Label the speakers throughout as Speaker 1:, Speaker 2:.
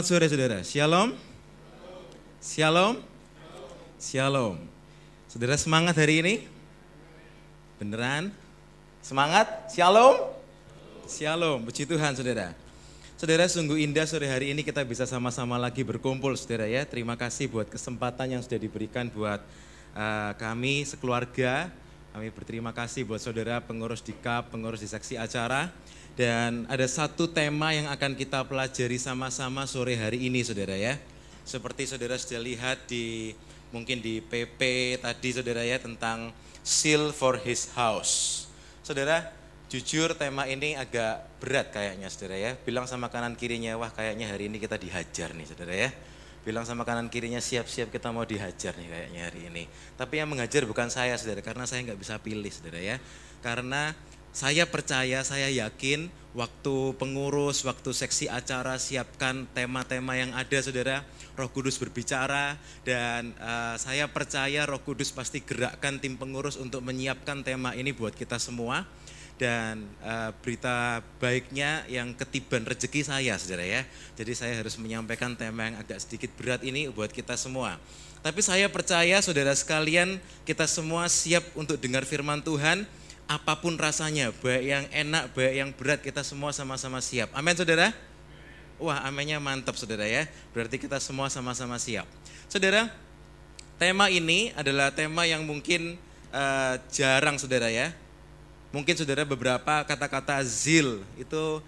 Speaker 1: Selamat sore saudara. Shalom. Shalom. Shalom. Saudara semangat hari ini? Beneran? Semangat? Shalom. Shalom. Puji Tuhan saudara. Saudara sungguh indah sore hari ini kita bisa sama-sama lagi berkumpul saudara ya. Terima kasih buat kesempatan yang sudah diberikan buat uh, kami sekeluarga. Kami berterima kasih buat saudara pengurus di KAP, pengurus di seksi acara. Dan ada satu tema yang akan kita pelajari sama-sama sore hari ini saudara ya. Seperti saudara sudah lihat di mungkin di PP tadi saudara ya tentang seal for his house. Saudara, jujur tema ini agak berat kayaknya saudara ya. Bilang sama kanan kirinya, wah kayaknya hari ini kita dihajar nih saudara ya. Bilang sama kanan kirinya siap-siap kita mau dihajar nih kayaknya hari ini. Tapi yang mengajar bukan saya saudara, karena saya nggak bisa pilih saudara ya. Karena saya percaya, saya yakin waktu pengurus, waktu seksi acara siapkan tema-tema yang ada saudara, roh kudus berbicara dan uh, saya percaya roh kudus pasti gerakkan tim pengurus untuk menyiapkan tema ini buat kita semua. Dan uh, berita baiknya yang ketiban rezeki saya saudara ya. Jadi saya harus menyampaikan tema yang agak sedikit berat ini buat kita semua. Tapi saya percaya saudara sekalian kita semua siap untuk dengar firman Tuhan apa pun rasanya, baik yang enak, baik yang berat, kita semua sama-sama siap. Amin saudara? Wah aminnya mantap saudara ya, berarti kita semua sama-sama siap. Saudara, tema ini adalah tema yang mungkin uh, jarang saudara ya. Mungkin saudara beberapa kata-kata zil itu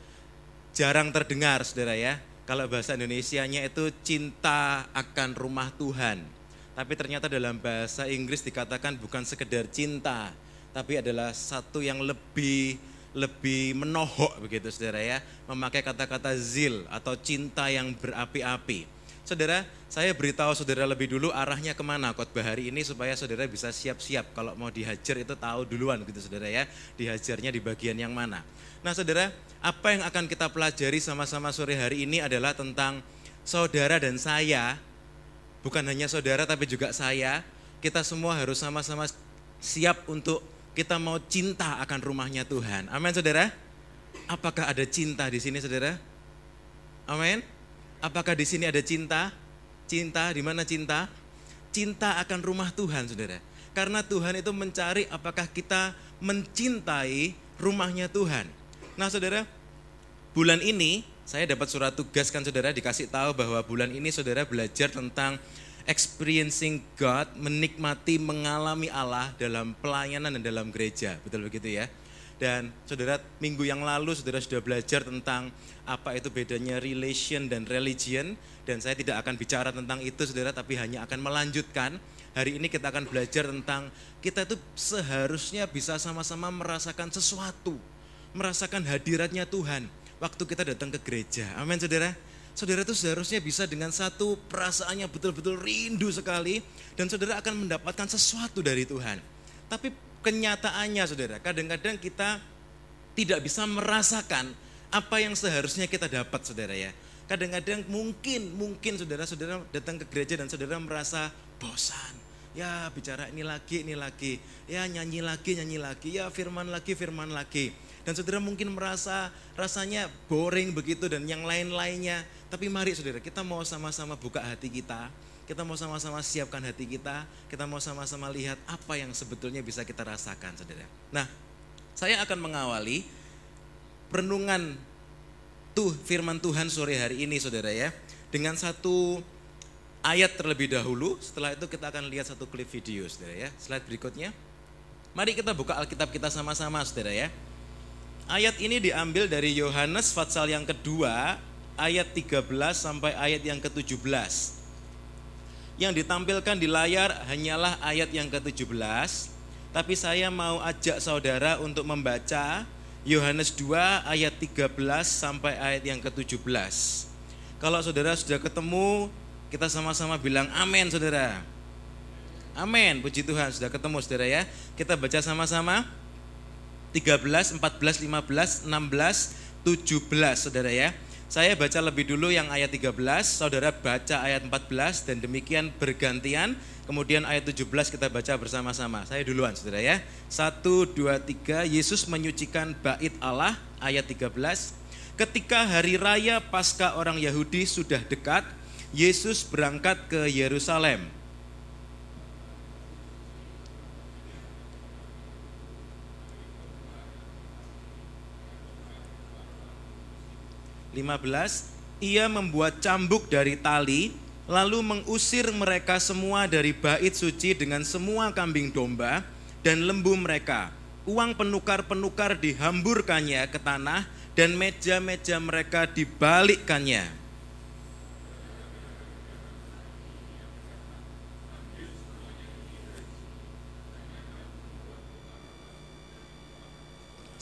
Speaker 1: jarang terdengar saudara ya. Kalau bahasa Indonesia-nya itu cinta akan rumah Tuhan. Tapi ternyata dalam bahasa Inggris dikatakan bukan sekedar cinta, tapi adalah satu yang lebih lebih menohok begitu saudara ya, memakai kata-kata zil atau cinta yang berapi-api. Saudara, saya beritahu saudara lebih dulu arahnya ke mana khotbah hari ini supaya saudara bisa siap-siap kalau mau dihajar itu tahu duluan gitu saudara ya, dihajarnya di bagian yang mana. Nah saudara, apa yang akan kita pelajari sama-sama sore hari ini adalah tentang saudara dan saya, bukan hanya saudara tapi juga saya, kita semua harus sama-sama siap untuk kita mau cinta akan rumahnya Tuhan. Amin saudara. Apakah ada cinta di sini saudara? Amin. Apakah di sini ada cinta? Cinta, di mana cinta? Cinta akan rumah Tuhan saudara. Karena Tuhan itu mencari apakah kita mencintai rumahnya Tuhan. Nah saudara, bulan ini saya dapat surat tugas kan saudara dikasih tahu bahwa bulan ini saudara belajar tentang experiencing God, menikmati, mengalami Allah dalam pelayanan dan dalam gereja. Betul begitu ya? Dan saudara, minggu yang lalu saudara sudah belajar tentang apa itu bedanya relation dan religion. Dan saya tidak akan bicara tentang itu saudara, tapi hanya akan melanjutkan. Hari ini kita akan belajar tentang kita itu seharusnya bisa sama-sama merasakan sesuatu. Merasakan hadiratnya Tuhan waktu kita datang ke gereja. Amin saudara saudara itu seharusnya bisa dengan satu perasaannya betul-betul rindu sekali dan saudara akan mendapatkan sesuatu dari Tuhan. Tapi kenyataannya saudara, kadang-kadang kita tidak bisa merasakan apa yang seharusnya kita dapat saudara ya. Kadang-kadang mungkin, mungkin saudara-saudara datang ke gereja dan saudara merasa bosan. Ya bicara ini lagi, ini lagi. Ya nyanyi lagi, nyanyi lagi. Ya firman lagi, firman lagi. Dan saudara mungkin merasa rasanya boring begitu dan yang lain-lainnya. Tapi mari saudara, kita mau sama-sama buka hati kita, kita mau sama-sama siapkan hati kita, kita mau sama-sama lihat apa yang sebetulnya bisa kita rasakan saudara. Nah, saya akan mengawali renungan tuh firman Tuhan sore hari ini saudara ya. Dengan satu ayat terlebih dahulu, setelah itu kita akan lihat satu klip video saudara ya. Slide berikutnya. Mari kita buka Alkitab kita sama-sama saudara ya. Ayat ini diambil dari Yohanes Fatsal yang kedua ayat 13 sampai ayat yang ke-17. Yang ditampilkan di layar hanyalah ayat yang ke-17, tapi saya mau ajak saudara untuk membaca Yohanes 2 ayat 13 sampai ayat yang ke-17. Kalau saudara sudah ketemu, kita sama-sama bilang amin saudara. Amin, puji Tuhan sudah ketemu saudara ya. Kita baca sama-sama 13, 14, 15, 16, 17 saudara ya. Saya baca lebih dulu yang ayat 13, saudara baca ayat 14 dan demikian bergantian. Kemudian ayat 17 kita baca bersama-sama. Saya duluan saudara ya. 1, 2, 3, Yesus menyucikan bait Allah ayat 13. ketika hari raya Paskah orang Yahudi sudah dekat, Yesus berangkat ke Yerusalem. 15 ia membuat cambuk dari tali lalu mengusir mereka semua dari bait suci dengan semua kambing domba dan lembu mereka. Uang penukar-penukar dihamburkannya ke tanah dan meja-meja mereka dibalikkannya.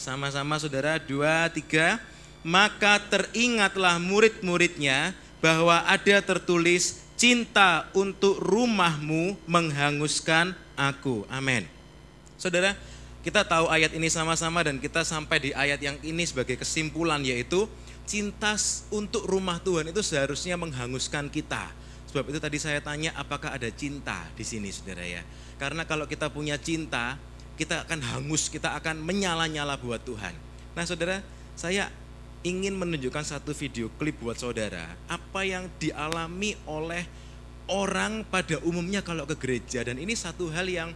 Speaker 1: Sama-sama saudara, dua, tiga maka teringatlah murid-muridnya bahwa ada tertulis cinta untuk rumahmu menghanguskan aku. Amin. Saudara, kita tahu ayat ini sama-sama dan kita sampai di ayat yang ini sebagai kesimpulan yaitu cinta untuk rumah Tuhan itu seharusnya menghanguskan kita. Sebab itu tadi saya tanya apakah ada cinta di sini saudara ya. Karena kalau kita punya cinta, kita akan hangus, kita akan menyala-nyala buat Tuhan. Nah saudara, saya ingin menunjukkan satu video klip buat saudara apa yang dialami oleh orang pada umumnya kalau ke gereja. Dan ini satu hal yang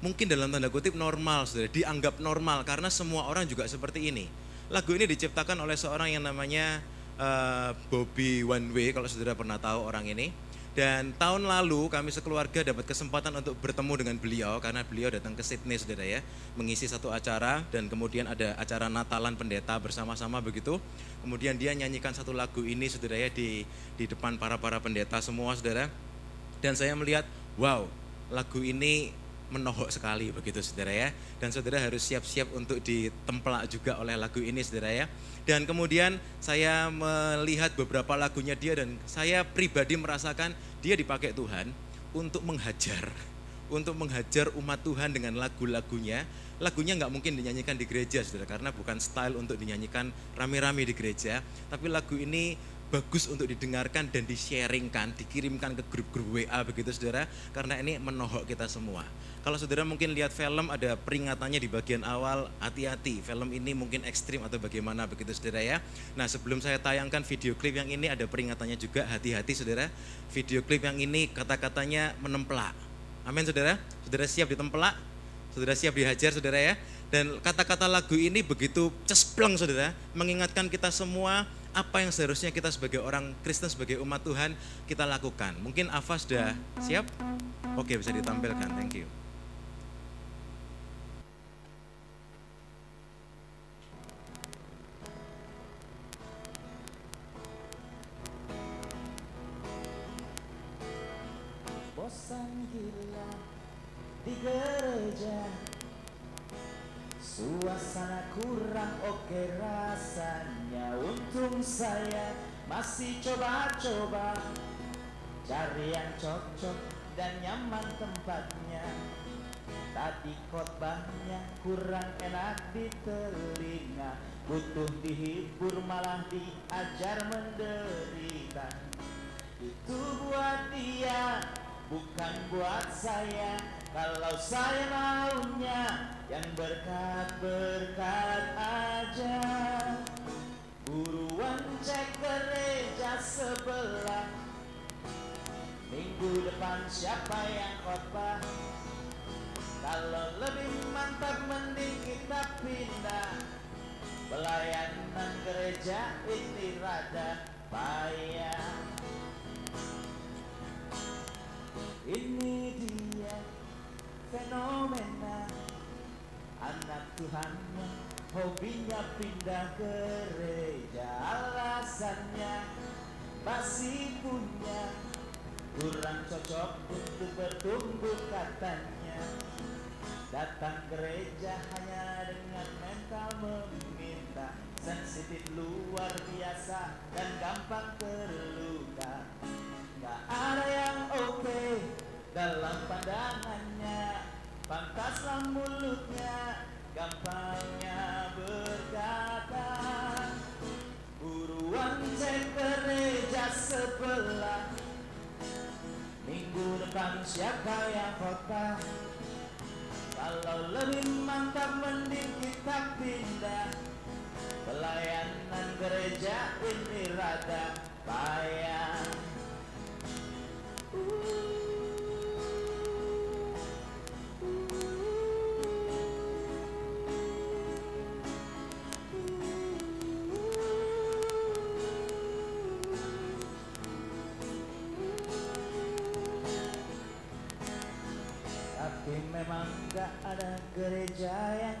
Speaker 1: mungkin dalam tanda kutip normal saudara dianggap normal karena semua orang juga seperti ini. Lagu ini diciptakan oleh seorang yang namanya uh, Bobby One Way kalau saudara pernah tahu orang ini dan tahun lalu kami sekeluarga dapat kesempatan untuk bertemu dengan beliau karena beliau datang ke Sydney saudara ya, mengisi satu acara dan kemudian ada acara Natalan pendeta bersama-sama begitu. Kemudian dia nyanyikan satu lagu ini saudara ya di di depan para para pendeta semua saudara. Dan saya melihat, wow, lagu ini menohok sekali begitu saudara ya. Dan saudara harus siap-siap untuk ditemplak juga oleh lagu ini saudara ya. Dan kemudian saya melihat beberapa lagunya dia dan saya pribadi merasakan dia dipakai Tuhan untuk menghajar. Untuk menghajar umat Tuhan dengan lagu-lagunya. Lagunya nggak mungkin dinyanyikan di gereja saudara karena bukan style untuk dinyanyikan rame-rame di gereja. Tapi lagu ini bagus untuk didengarkan dan di-sharingkan, dikirimkan ke grup-grup WA begitu saudara, karena ini menohok kita semua. Kalau saudara mungkin lihat film ada peringatannya di bagian awal, hati-hati, film ini mungkin ekstrim atau bagaimana begitu saudara ya. Nah sebelum saya tayangkan video klip yang ini ada peringatannya juga, hati-hati saudara, video klip yang ini kata-katanya menempelak. Amin saudara, saudara siap ditempelak, saudara siap dihajar saudara ya. Dan kata-kata lagu ini begitu cespleng saudara, mengingatkan kita semua apa yang seharusnya kita sebagai orang Kristen, sebagai umat Tuhan kita lakukan. Mungkin Afa sudah siap? Oke bisa ditampilkan, thank you.
Speaker 2: Bosan gila di gereja Suasana kurang oke rasanya. Untung saya masih coba-coba. Cari yang cocok dan nyaman tempatnya. Tadi khotbahnya kurang enak di telinga. Butuh dihibur malah diajar menderita. Itu buat dia bukan buat saya Kalau saya maunya yang berkat-berkat aja. Buruan cek gereja sebelah. Minggu depan siapa yang khotbah? Kalau lebih mantap mending kita pindah. Pelayanan gereja ini rada payah Ini dia fenomena Anak Tuhan hobinya pindah gereja Alasannya masih punya. Kurang cocok untuk bertumbuh katanya. Datang gereja hanya dengan mental meminta. Sensitif luar biasa dan gampang terluka. Gak ada yang oke okay dalam pandangannya Pantaslah mulutnya gampangnya berkata Buruan cek gereja sebelah Minggu depan siapa yang kota? Kalau lebih mantap mending kita pindah Pelayanan gereja ini rada payah. Tapi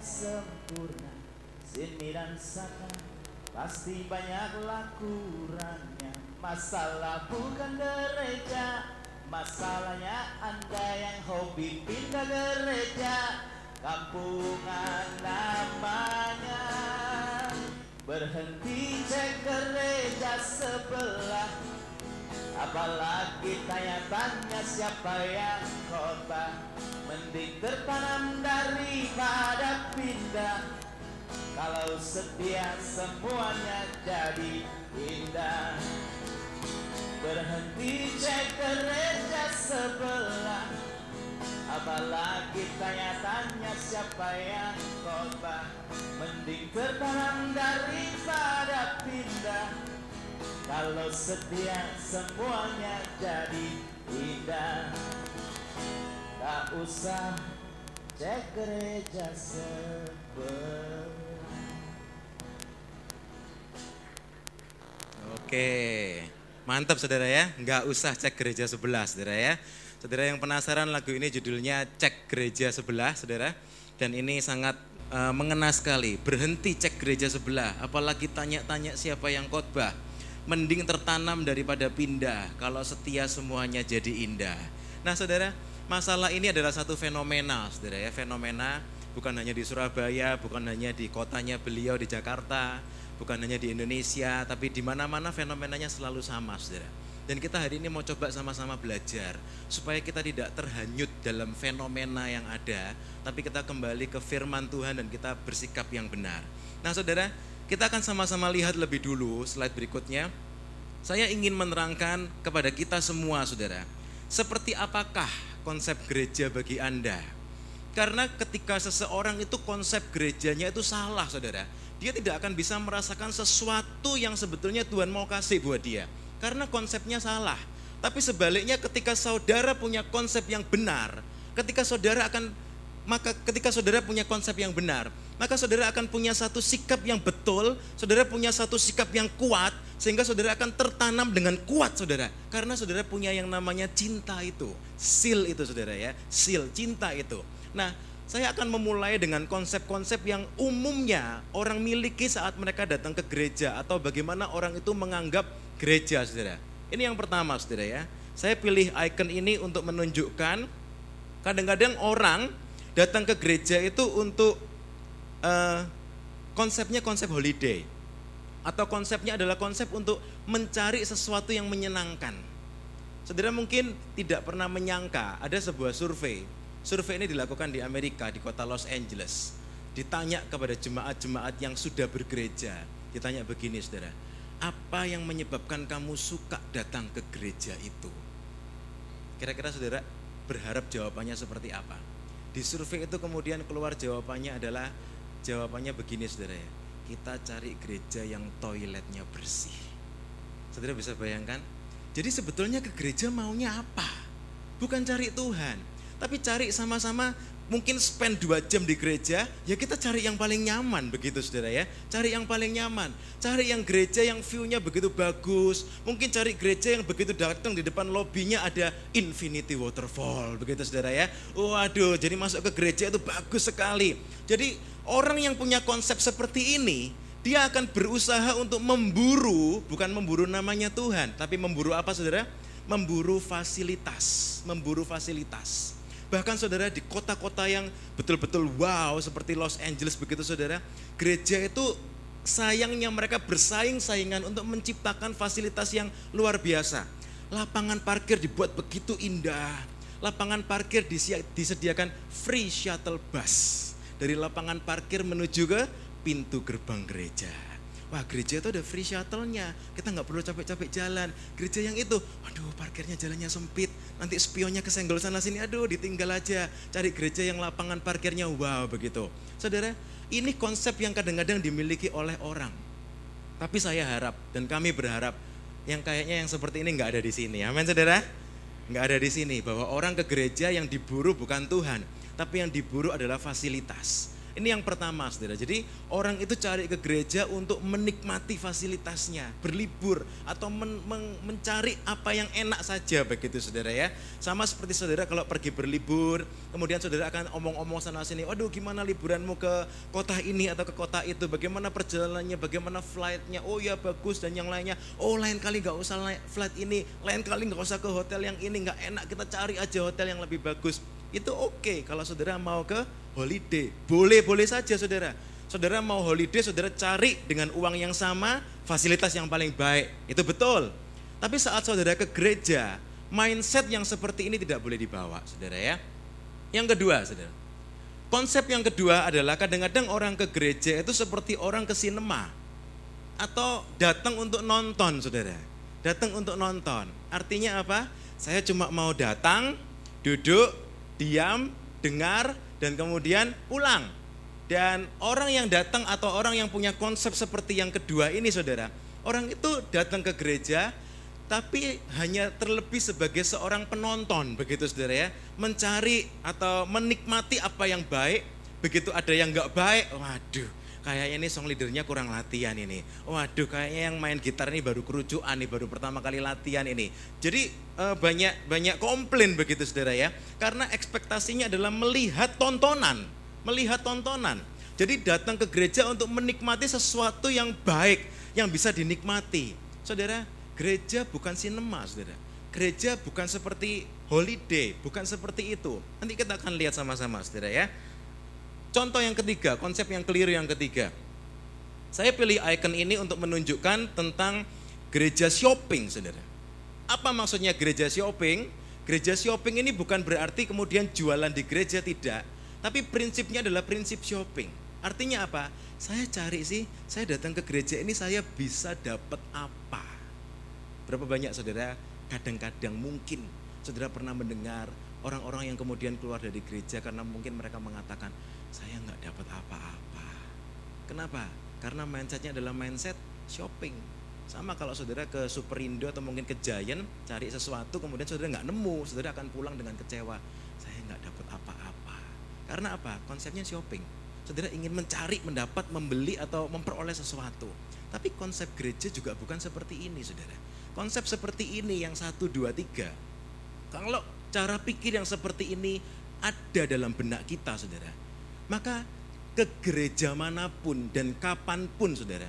Speaker 2: sempurna. Sini dan sana pasti banyaklah kurangnya Masalah bukan gereja Masalahnya anda yang hobi pindah gereja. Kampungan namanya Berhenti cek gereja sebelah. Apalagi tanya-tanya siapa yang kota Mending tertanam daripada pindah. Kalau setia semuanya jadi indah. Berhenti cek gereja sebelah. Apalagi tanya-tanya siapa yang kota Mending tertanam daripada pindah. Kalau setia semuanya jadi indah Tak usah cek gereja sebelah
Speaker 1: Oke, mantap saudara ya. Nggak usah cek gereja sebelah saudara ya. Saudara yang penasaran lagu ini judulnya Cek Gereja Sebelah saudara. Dan ini sangat eh, mengena sekali. Berhenti cek gereja sebelah. Apalagi tanya-tanya siapa yang khotbah. Mending tertanam daripada pindah. Kalau setia semuanya jadi indah. Nah saudara, masalah ini adalah satu fenomena saudara ya. Fenomena bukan hanya di Surabaya, bukan hanya di kotanya beliau di Jakarta, bukan hanya di Indonesia, tapi di mana-mana fenomenanya selalu sama, saudara. Dan kita hari ini mau coba sama-sama belajar supaya kita tidak terhanyut dalam fenomena yang ada, tapi kita kembali ke firman Tuhan dan kita bersikap yang benar. Nah, saudara, kita akan sama-sama lihat lebih dulu slide berikutnya. Saya ingin menerangkan kepada kita semua, saudara, seperti apakah konsep gereja bagi Anda? Karena ketika seseorang itu konsep gerejanya itu salah, saudara, dia tidak akan bisa merasakan sesuatu yang sebetulnya Tuhan mau kasih buat dia. Karena konsepnya salah. Tapi sebaliknya ketika saudara punya konsep yang benar, ketika saudara akan maka ketika saudara punya konsep yang benar, maka saudara akan punya satu sikap yang betul, saudara punya satu sikap yang kuat, sehingga saudara akan tertanam dengan kuat saudara. Karena saudara punya yang namanya cinta itu, seal itu saudara ya, seal cinta itu. Nah, saya akan memulai dengan konsep-konsep yang umumnya orang miliki saat mereka datang ke gereja atau bagaimana orang itu menganggap gereja, saudara. Ini yang pertama, saudara ya. Saya pilih icon ini untuk menunjukkan kadang-kadang orang datang ke gereja itu untuk uh, konsepnya konsep holiday atau konsepnya adalah konsep untuk mencari sesuatu yang menyenangkan. Saudara mungkin tidak pernah menyangka ada sebuah survei. Survei ini dilakukan di Amerika di kota Los Angeles. Ditanya kepada jemaat-jemaat yang sudah bergereja. Ditanya begini saudara, apa yang menyebabkan kamu suka datang ke gereja itu? Kira-kira saudara berharap jawabannya seperti apa? Di survei itu kemudian keluar jawabannya adalah jawabannya begini saudara ya. Kita cari gereja yang toiletnya bersih. Saudara bisa bayangkan? Jadi sebetulnya ke gereja maunya apa? Bukan cari Tuhan, tapi cari sama-sama mungkin spend dua jam di gereja, ya kita cari yang paling nyaman begitu saudara ya. Cari yang paling nyaman, cari yang gereja yang view-nya begitu bagus. Mungkin cari gereja yang begitu datang di depan lobbynya ada infinity waterfall begitu saudara ya. Waduh, jadi masuk ke gereja itu bagus sekali. Jadi orang yang punya konsep seperti ini, dia akan berusaha untuk memburu, bukan memburu namanya Tuhan, tapi memburu apa saudara? Memburu fasilitas, memburu fasilitas. Bahkan saudara di kota-kota yang betul-betul wow seperti Los Angeles begitu saudara, gereja itu sayangnya mereka bersaing-saingan untuk menciptakan fasilitas yang luar biasa. Lapangan parkir dibuat begitu indah. Lapangan parkir disediakan free shuttle bus dari lapangan parkir menuju ke pintu gerbang gereja. Wah gereja itu ada free shuttle-nya, kita nggak perlu capek-capek jalan. Gereja yang itu, waduh parkirnya jalannya sempit, nanti spionnya kesenggol sana sini, aduh ditinggal aja. Cari gereja yang lapangan parkirnya, wow begitu. Saudara, ini konsep yang kadang-kadang dimiliki oleh orang. Tapi saya harap dan kami berharap yang kayaknya yang seperti ini nggak ada di sini. Amin saudara? Nggak ada di sini bahwa orang ke gereja yang diburu bukan Tuhan, tapi yang diburu adalah fasilitas ini yang pertama, saudara. Jadi orang itu cari ke gereja untuk menikmati fasilitasnya, berlibur atau men men mencari apa yang enak saja begitu, saudara ya. Sama seperti saudara kalau pergi berlibur, kemudian saudara akan omong-omong sana sini, waduh gimana liburanmu ke kota ini atau ke kota itu, bagaimana perjalanannya, bagaimana flightnya, oh ya bagus dan yang lainnya, oh lain kali nggak usah flight ini, lain kali nggak usah ke hotel yang ini, nggak enak kita cari aja hotel yang lebih bagus. Itu oke okay kalau saudara mau ke holiday. Boleh-boleh saja saudara. Saudara mau holiday, saudara cari dengan uang yang sama, fasilitas yang paling baik. Itu betul. Tapi saat saudara ke gereja, mindset yang seperti ini tidak boleh dibawa, saudara ya. Yang kedua, saudara. Konsep yang kedua adalah kadang-kadang orang ke gereja itu seperti orang ke sinema. Atau datang untuk nonton, saudara. Datang untuk nonton. Artinya apa? Saya cuma mau datang, duduk, diam, dengar, dan kemudian pulang. Dan orang yang datang atau orang yang punya konsep seperti yang kedua ini saudara, orang itu datang ke gereja tapi hanya terlebih sebagai seorang penonton begitu saudara ya, mencari atau menikmati apa yang baik, begitu ada yang nggak baik, waduh kayaknya ini song leadernya kurang latihan ini. Waduh, kayaknya yang main gitar ini baru kerucuan nih, baru pertama kali latihan ini. Jadi eh, banyak banyak komplain begitu saudara ya, karena ekspektasinya adalah melihat tontonan, melihat tontonan. Jadi datang ke gereja untuk menikmati sesuatu yang baik, yang bisa dinikmati. Saudara, gereja bukan sinema, saudara. Gereja bukan seperti holiday, bukan seperti itu. Nanti kita akan lihat sama-sama, saudara ya. Contoh yang ketiga, konsep yang keliru yang ketiga. Saya pilih icon ini untuk menunjukkan tentang gereja shopping, saudara. Apa maksudnya gereja shopping? Gereja shopping ini bukan berarti kemudian jualan di gereja tidak, tapi prinsipnya adalah prinsip shopping. Artinya apa? Saya cari sih, saya datang ke gereja ini saya bisa dapat apa? Berapa banyak saudara kadang-kadang mungkin saudara pernah mendengar orang-orang yang kemudian keluar dari gereja karena mungkin mereka mengatakan, saya nggak dapat apa-apa. Kenapa? Karena mindsetnya adalah mindset shopping. Sama kalau saudara ke Superindo atau mungkin ke Giant cari sesuatu kemudian saudara nggak nemu, saudara akan pulang dengan kecewa. Saya nggak dapat apa-apa. Karena apa? Konsepnya shopping. Saudara ingin mencari, mendapat, membeli atau memperoleh sesuatu. Tapi konsep gereja juga bukan seperti ini, saudara. Konsep seperti ini yang satu, dua, tiga. Kalau cara pikir yang seperti ini ada dalam benak kita, saudara maka ke gereja mana pun dan kapan pun saudara,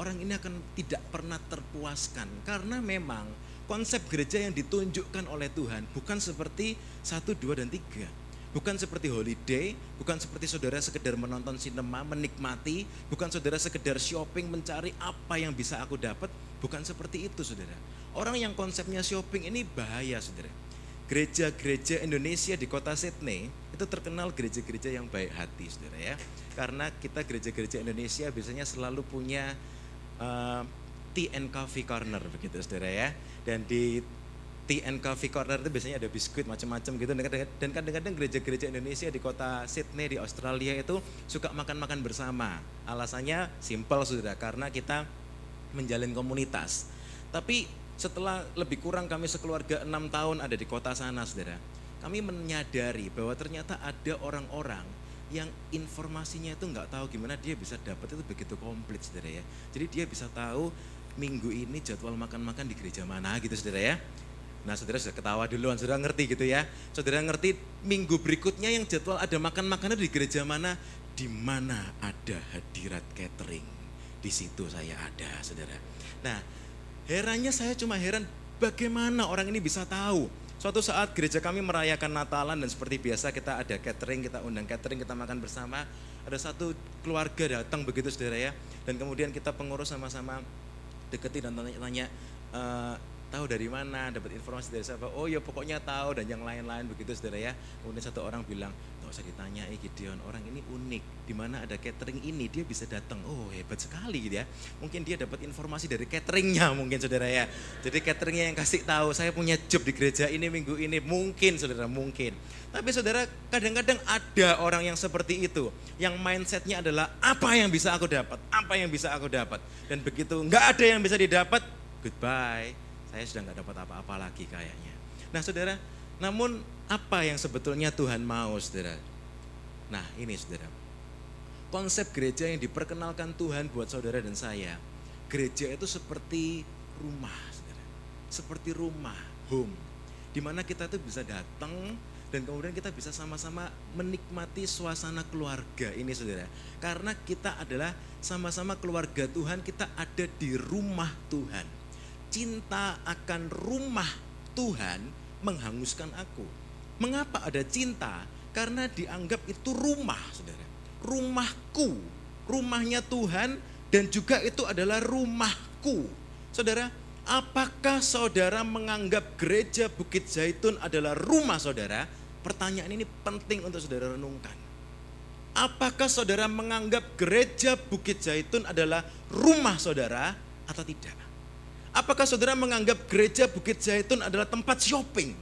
Speaker 1: orang ini akan tidak pernah terpuaskan. Karena memang konsep gereja yang ditunjukkan oleh Tuhan bukan seperti satu, dua, dan tiga. Bukan seperti holiday, bukan seperti saudara sekedar menonton sinema, menikmati, bukan saudara sekedar shopping, mencari apa yang bisa aku dapat, bukan seperti itu saudara. Orang yang konsepnya shopping ini bahaya saudara gereja-gereja Indonesia di kota Sydney itu terkenal gereja-gereja yang baik hati, saudara ya. Karena kita gereja-gereja Indonesia biasanya selalu punya uh, tea and coffee corner begitu, saudara ya. Dan di tea and coffee corner itu biasanya ada biskuit macam-macam gitu. Dan kadang-kadang gereja-gereja Indonesia di kota Sydney di Australia itu suka makan-makan bersama. Alasannya simpel, saudara, karena kita menjalin komunitas. Tapi setelah lebih kurang kami sekeluarga enam tahun ada di kota sana, saudara. Kami menyadari bahwa ternyata ada orang-orang yang informasinya itu nggak tahu gimana dia bisa dapat itu begitu komplit, saudara ya. Jadi dia bisa tahu minggu ini jadwal makan-makan di gereja mana gitu, saudara ya. Nah saudara sudah ketawa duluan, saudara ngerti gitu ya. Saudara ngerti minggu berikutnya yang jadwal ada makan-makanan di gereja mana, di mana ada hadirat catering. Di situ saya ada, saudara. Nah, Herannya saya cuma heran bagaimana orang ini bisa tahu. Suatu saat gereja kami merayakan Natalan dan seperti biasa kita ada catering, kita undang catering, kita makan bersama. Ada satu keluarga datang begitu saudara ya. Dan kemudian kita pengurus sama-sama deketi dan tanya-tanya, e, tahu dari mana, dapat informasi dari siapa. Oh ya pokoknya tahu dan yang lain-lain begitu saudara ya. Kemudian satu orang bilang, nggak usah ditanya eh Gideon orang ini unik. Di mana ada catering ini? Dia bisa datang oh hebat sekali gitu ya. Mungkin dia dapat informasi dari cateringnya mungkin saudara ya. Jadi cateringnya yang kasih tahu saya punya job di gereja ini minggu ini. Mungkin saudara mungkin. Tapi saudara kadang-kadang ada orang yang seperti itu. Yang mindsetnya adalah apa yang bisa aku dapat? Apa yang bisa aku dapat? Dan begitu nggak ada yang bisa didapat goodbye. Saya sudah nggak dapat apa-apa lagi kayaknya. Nah saudara namun apa yang sebetulnya Tuhan mau saudara? Nah ini saudara, konsep gereja yang diperkenalkan Tuhan buat saudara dan saya, gereja itu seperti rumah saudara, seperti rumah, home, di mana kita itu bisa datang dan kemudian kita bisa sama-sama menikmati suasana keluarga ini saudara. Karena kita adalah sama-sama keluarga Tuhan, kita ada di rumah Tuhan. Cinta akan rumah Tuhan menghanguskan aku. Mengapa ada cinta? Karena dianggap itu rumah, saudara. Rumahku, rumahnya Tuhan dan juga itu adalah rumahku. Saudara, apakah saudara menganggap gereja Bukit Zaitun adalah rumah saudara? Pertanyaan ini penting untuk saudara renungkan. Apakah saudara menganggap gereja Bukit Zaitun adalah rumah saudara atau tidak? Apakah saudara menganggap gereja Bukit Zaitun adalah tempat shopping?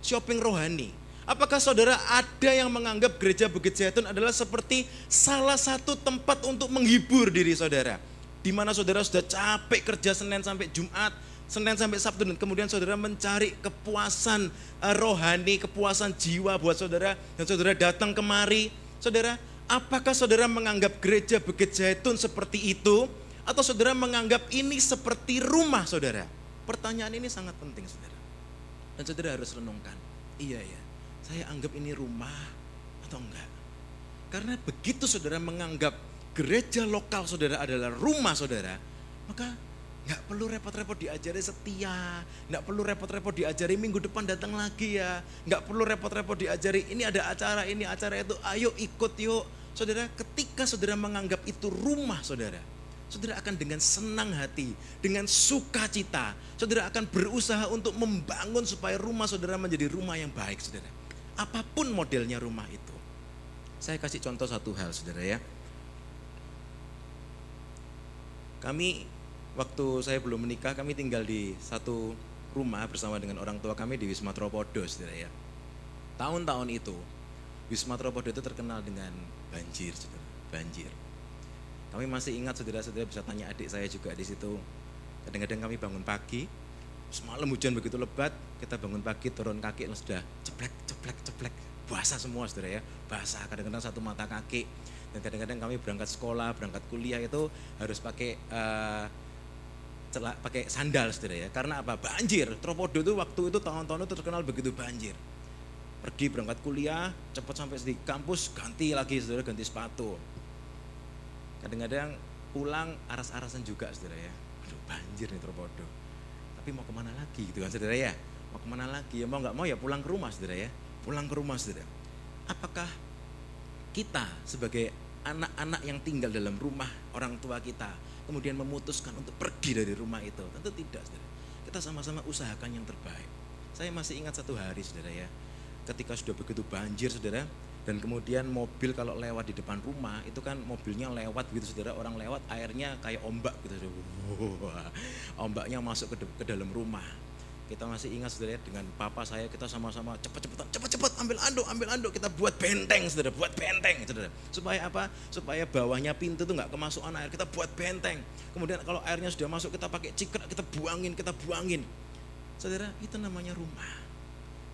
Speaker 1: Shopping rohani. Apakah saudara ada yang menganggap gereja Bukit Zaitun adalah seperti salah satu tempat untuk menghibur diri saudara? Di mana saudara sudah capek kerja Senin sampai Jumat, Senin sampai Sabtu dan kemudian saudara mencari kepuasan eh, rohani, kepuasan jiwa buat saudara dan saudara datang kemari. Saudara, apakah saudara menganggap gereja Bukit Zaitun seperti itu? Atau saudara menganggap ini seperti rumah saudara? Pertanyaan ini sangat penting saudara. Dan saudara harus renungkan, iya ya, saya anggap ini rumah atau enggak. Karena begitu saudara menganggap gereja lokal saudara adalah rumah saudara, maka nggak perlu repot-repot diajari setia, nggak perlu repot-repot diajari minggu depan datang lagi ya, nggak perlu repot-repot diajari ini ada acara ini acara itu, ayo ikut yuk. Saudara, ketika saudara menganggap itu rumah saudara, saudara akan dengan senang hati, dengan sukacita, saudara akan berusaha untuk membangun supaya rumah saudara menjadi rumah yang baik, saudara. Apa pun modelnya rumah itu. Saya kasih contoh satu hal, saudara ya. Kami waktu saya belum menikah, kami tinggal di satu rumah bersama dengan orang tua kami di Wisma Tropodo, saudara ya. Tahun-tahun itu, Wisma Tropodo itu terkenal dengan banjir, saudara. Banjir kami masih ingat saudara-saudara bisa tanya adik saya juga di situ. Kadang-kadang kami bangun pagi, semalam hujan begitu lebat, kita bangun pagi turun kaki sudah ceplek, ceplek, ceplek, basah semua saudara ya, basah. Kadang-kadang satu mata kaki. Dan kadang-kadang kami berangkat sekolah, berangkat kuliah itu harus pakai uh, celak, pakai sandal saudara ya. Karena apa? Banjir. Tropodo itu waktu itu tahun-tahun itu terkenal begitu banjir. Pergi berangkat kuliah, cepat sampai di kampus, ganti lagi saudara, ganti sepatu kadang-kadang pulang aras-arasan juga saudara ya aduh banjir nih terpodo tapi mau ke mana lagi? Gitu kan saudara ya. Mau ke mana lagi? Ya mau nggak mau ya pulang ke rumah saudara ya. Pulang ke rumah saudara. Apakah kita sebagai anak-anak yang tinggal dalam rumah orang tua kita kemudian memutuskan untuk pergi dari rumah itu? Tentu tidak saudara. Kita sama-sama usahakan yang terbaik. Saya masih ingat satu hari saudara ya. Ketika sudah begitu banjir saudara dan kemudian mobil kalau lewat di depan rumah itu kan mobilnya lewat gitu saudara. Orang lewat airnya kayak ombak gitu saudara. ombaknya masuk ke, ke dalam rumah. Kita masih ingat saudara dengan papa saya kita sama-sama cepat-cepat cepat-cepat ambil anduk ambil anduk. Kita buat benteng saudara buat benteng saudara. Supaya apa? Supaya bawahnya pintu tuh nggak kemasukan air kita buat benteng. Kemudian kalau airnya sudah masuk kita pakai ciket kita buangin kita buangin. Saudara itu namanya rumah.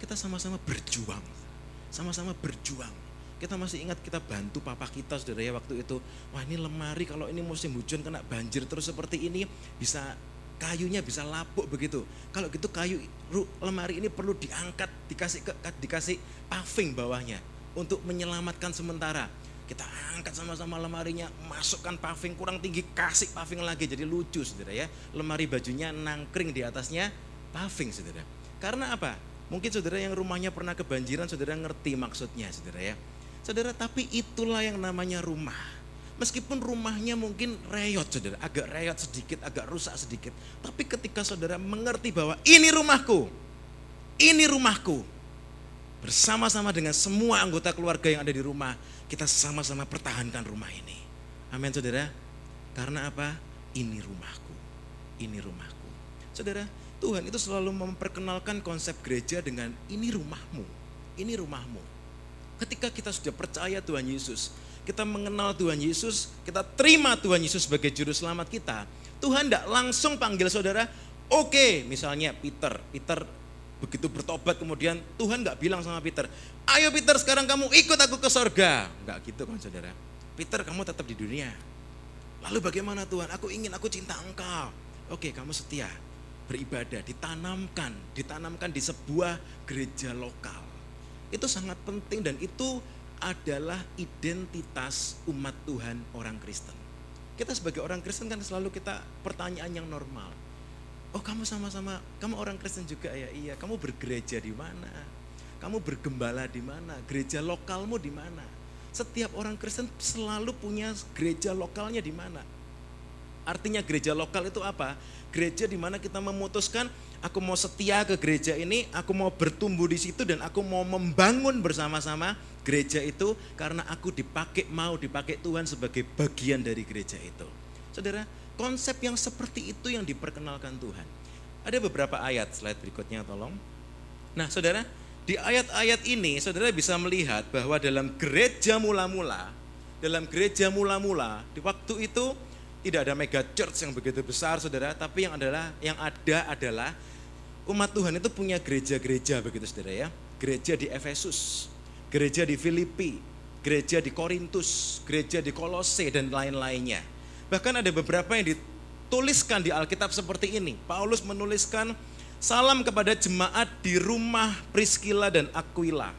Speaker 1: Kita sama-sama berjuang sama-sama berjuang kita masih ingat kita bantu papa kita saudara ya waktu itu. Wah ini lemari kalau ini musim hujan kena banjir terus seperti ini bisa kayunya bisa lapuk begitu. Kalau gitu kayu lemari ini perlu diangkat, dikasih ke, dikasih paving bawahnya untuk menyelamatkan sementara. Kita angkat sama-sama lemarinya, masukkan paving kurang tinggi, kasih paving lagi jadi lucu saudara ya. Lemari bajunya nangkring di atasnya paving saudara. Karena apa? Mungkin saudara yang rumahnya pernah kebanjiran, saudara ngerti maksudnya saudara ya. Saudara, tapi itulah yang namanya rumah. Meskipun rumahnya mungkin reyot, saudara, agak reyot sedikit, agak rusak sedikit. Tapi ketika saudara mengerti bahwa ini rumahku, ini rumahku, bersama-sama dengan semua anggota keluarga yang ada di rumah, kita sama-sama pertahankan rumah ini. Amin saudara. Karena apa? Ini rumahku. Ini rumahku. Saudara, Tuhan itu selalu memperkenalkan konsep gereja dengan ini rumahmu. Ini rumahmu. Ketika kita sudah percaya Tuhan Yesus, kita mengenal Tuhan Yesus, kita terima Tuhan Yesus sebagai juru selamat kita, Tuhan tidak langsung panggil saudara, oke okay, misalnya Peter, Peter begitu bertobat kemudian Tuhan nggak bilang sama Peter, ayo Peter sekarang kamu ikut aku ke sorga. Nggak gitu kan saudara. Peter kamu tetap di dunia. Lalu bagaimana Tuhan? Aku ingin, aku cinta engkau. Oke kamu setia, beribadah, ditanamkan, ditanamkan di sebuah gereja lokal. Itu sangat penting dan itu adalah identitas umat Tuhan orang Kristen. Kita sebagai orang Kristen kan selalu kita pertanyaan yang normal Oh kamu sama-sama, kamu orang Kristen juga ya? Iya. Kamu bergereja di mana? Kamu bergembala di mana? Gereja lokalmu di mana? Setiap orang Kristen selalu punya gereja lokalnya di mana? Artinya gereja lokal itu apa? Gereja di mana kita memutuskan aku mau setia ke gereja ini, aku mau bertumbuh di situ dan aku mau membangun bersama-sama gereja itu karena aku dipakai mau dipakai Tuhan sebagai bagian dari gereja itu. Saudara, Konsep yang seperti itu yang diperkenalkan Tuhan. Ada beberapa ayat, slide berikutnya tolong. Nah saudara, di ayat-ayat ini saudara bisa melihat bahwa dalam gereja mula-mula, dalam gereja mula-mula, di waktu itu tidak ada mega church yang begitu besar saudara, tapi yang adalah yang ada adalah umat Tuhan itu punya gereja-gereja begitu saudara ya. Gereja di Efesus, gereja di Filipi, gereja di Korintus, gereja di Kolose dan lain-lainnya. Bahkan ada beberapa yang dituliskan di Alkitab seperti ini. Paulus menuliskan salam kepada jemaat di rumah Priscilla dan Aquila.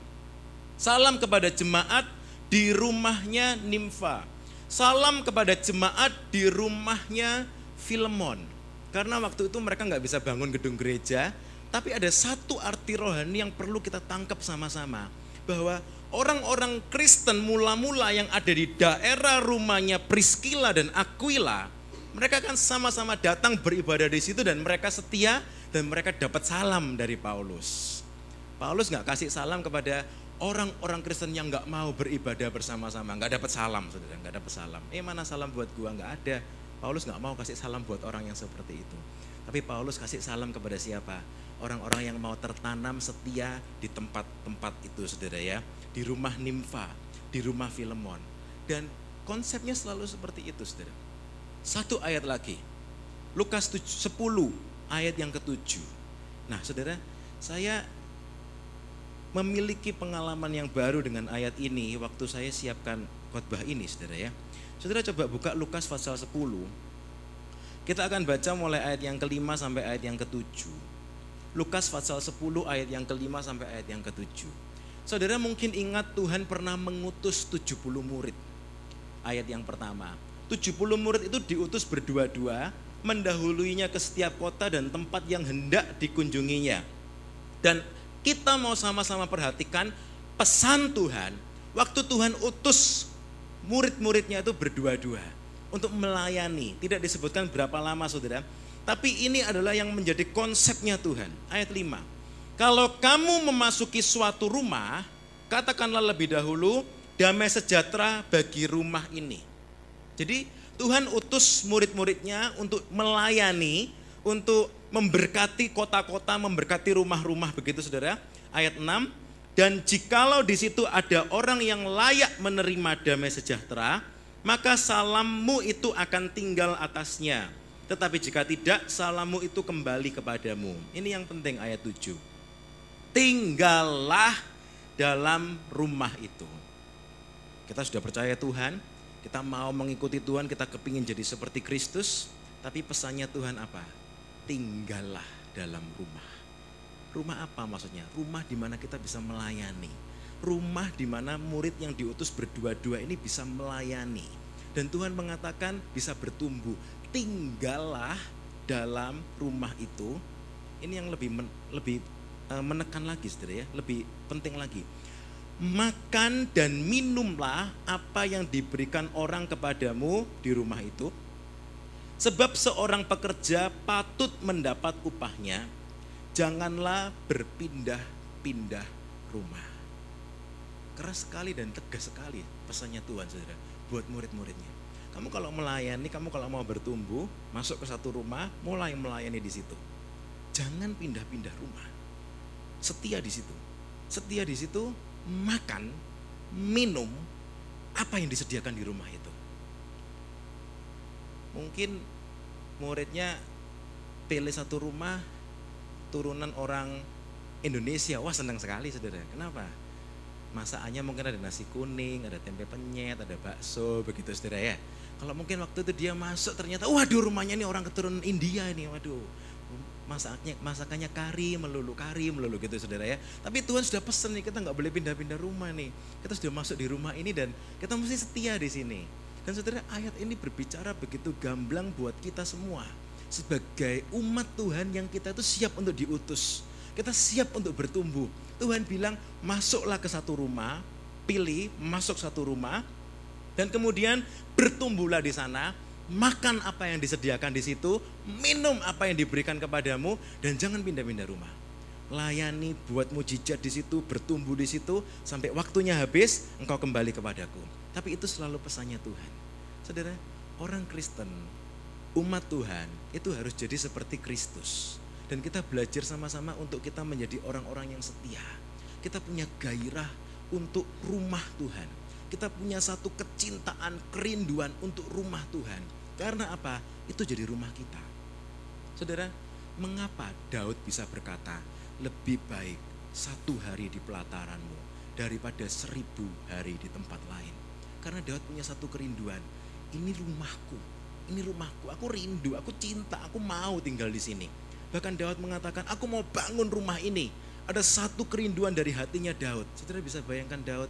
Speaker 1: Salam kepada jemaat di rumahnya Nimfa. Salam kepada jemaat di rumahnya Filemon. Karena waktu itu mereka nggak bisa bangun gedung gereja, tapi ada satu arti rohani yang perlu kita tangkap sama-sama. Bahwa orang-orang Kristen mula-mula yang ada di daerah rumahnya Priscilla dan Aquila, mereka kan sama-sama datang beribadah di situ dan mereka setia dan mereka dapat salam dari Paulus. Paulus nggak kasih salam kepada orang-orang Kristen yang nggak mau beribadah bersama-sama, nggak dapat salam, saudara, nggak dapat salam. Eh mana salam buat gua nggak ada. Paulus nggak mau kasih salam buat orang yang seperti itu. Tapi Paulus kasih salam kepada siapa? Orang-orang yang mau tertanam setia di tempat-tempat itu, saudara ya di rumah Nimfa, di rumah Filemon. Dan konsepnya selalu seperti itu, saudara. Satu ayat lagi, Lukas 10 ayat yang ketujuh. Nah saudara, saya memiliki pengalaman yang baru dengan ayat ini waktu saya siapkan khotbah ini saudara ya. Saudara coba buka Lukas pasal 10. Kita akan baca mulai ayat yang kelima sampai ayat yang ketujuh. Lukas pasal 10 ayat yang kelima sampai ayat yang ketujuh. Saudara mungkin ingat Tuhan pernah mengutus 70 murid. Ayat yang pertama. 70 murid itu diutus berdua-dua, mendahuluinya ke setiap kota dan tempat yang hendak dikunjunginya. Dan kita mau sama-sama perhatikan pesan Tuhan, waktu Tuhan utus murid-muridnya itu berdua-dua untuk melayani. Tidak disebutkan berapa lama saudara, tapi ini adalah yang menjadi konsepnya Tuhan. Ayat 5. Kalau kamu memasuki suatu rumah, katakanlah lebih dahulu damai sejahtera bagi rumah ini. Jadi Tuhan utus murid-muridnya untuk melayani, untuk memberkati kota-kota, memberkati rumah-rumah begitu saudara. Ayat 6, dan jikalau di situ ada orang yang layak menerima damai sejahtera, maka salammu itu akan tinggal atasnya. Tetapi jika tidak, salammu itu kembali kepadamu. Ini yang penting ayat 7 tinggallah dalam rumah itu. Kita sudah percaya Tuhan, kita mau mengikuti Tuhan, kita kepingin jadi seperti Kristus, tapi pesannya Tuhan apa? Tinggallah dalam rumah. Rumah apa maksudnya? Rumah di mana kita bisa melayani. Rumah di mana murid yang diutus berdua-dua ini bisa melayani. Dan Tuhan mengatakan bisa bertumbuh. Tinggallah dalam rumah itu. Ini yang lebih lebih Eh, menekan lagi saudara ya, lebih penting lagi. Makan dan minumlah apa yang diberikan orang kepadamu di rumah itu. Sebab seorang pekerja patut mendapat upahnya. Janganlah berpindah-pindah rumah. keras sekali dan tegas sekali pesannya Tuhan saudara buat murid-muridnya. Kamu kalau melayani, kamu kalau mau bertumbuh, masuk ke satu rumah, mulai melayani di situ. Jangan pindah-pindah rumah. Setia di situ. Setia di situ, makan, minum, apa yang disediakan di rumah itu. Mungkin muridnya pilih satu rumah turunan orang Indonesia. Wah senang sekali saudara. Kenapa? Masakannya mungkin ada nasi kuning, ada tempe penyet, ada bakso, begitu saudara ya. Kalau mungkin waktu itu dia masuk ternyata, waduh rumahnya ini orang keturunan India ini, waduh. Masaknya, masakannya kari melulu, kari melulu gitu saudara ya. Tapi Tuhan sudah pesen nih, kita nggak boleh pindah-pindah rumah nih. Kita sudah masuk di rumah ini dan kita mesti setia di sini. Dan saudara ayat ini berbicara begitu gamblang buat kita semua. Sebagai umat Tuhan yang kita itu siap untuk diutus. Kita siap untuk bertumbuh. Tuhan bilang masuklah ke satu rumah, pilih masuk satu rumah, dan kemudian bertumbuhlah di sana, makan apa yang disediakan di situ, minum apa yang diberikan kepadamu, dan jangan pindah-pindah rumah. Layani buat mujizat di situ, bertumbuh di situ, sampai waktunya habis, engkau kembali kepadaku. Tapi itu selalu pesannya Tuhan. Saudara, orang Kristen, umat Tuhan, itu harus jadi seperti Kristus. Dan kita belajar sama-sama untuk kita menjadi orang-orang yang setia. Kita punya gairah untuk rumah Tuhan. Kita punya satu kecintaan, kerinduan untuk rumah Tuhan. Karena apa? Itu jadi rumah kita. Saudara, mengapa Daud bisa berkata, lebih baik satu hari di pelataranmu daripada seribu hari di tempat lain. Karena Daud punya satu kerinduan, ini rumahku, ini rumahku, aku rindu, aku cinta, aku mau tinggal di sini. Bahkan Daud mengatakan, aku mau bangun rumah ini. Ada satu kerinduan dari hatinya Daud. Saudara bisa bayangkan Daud,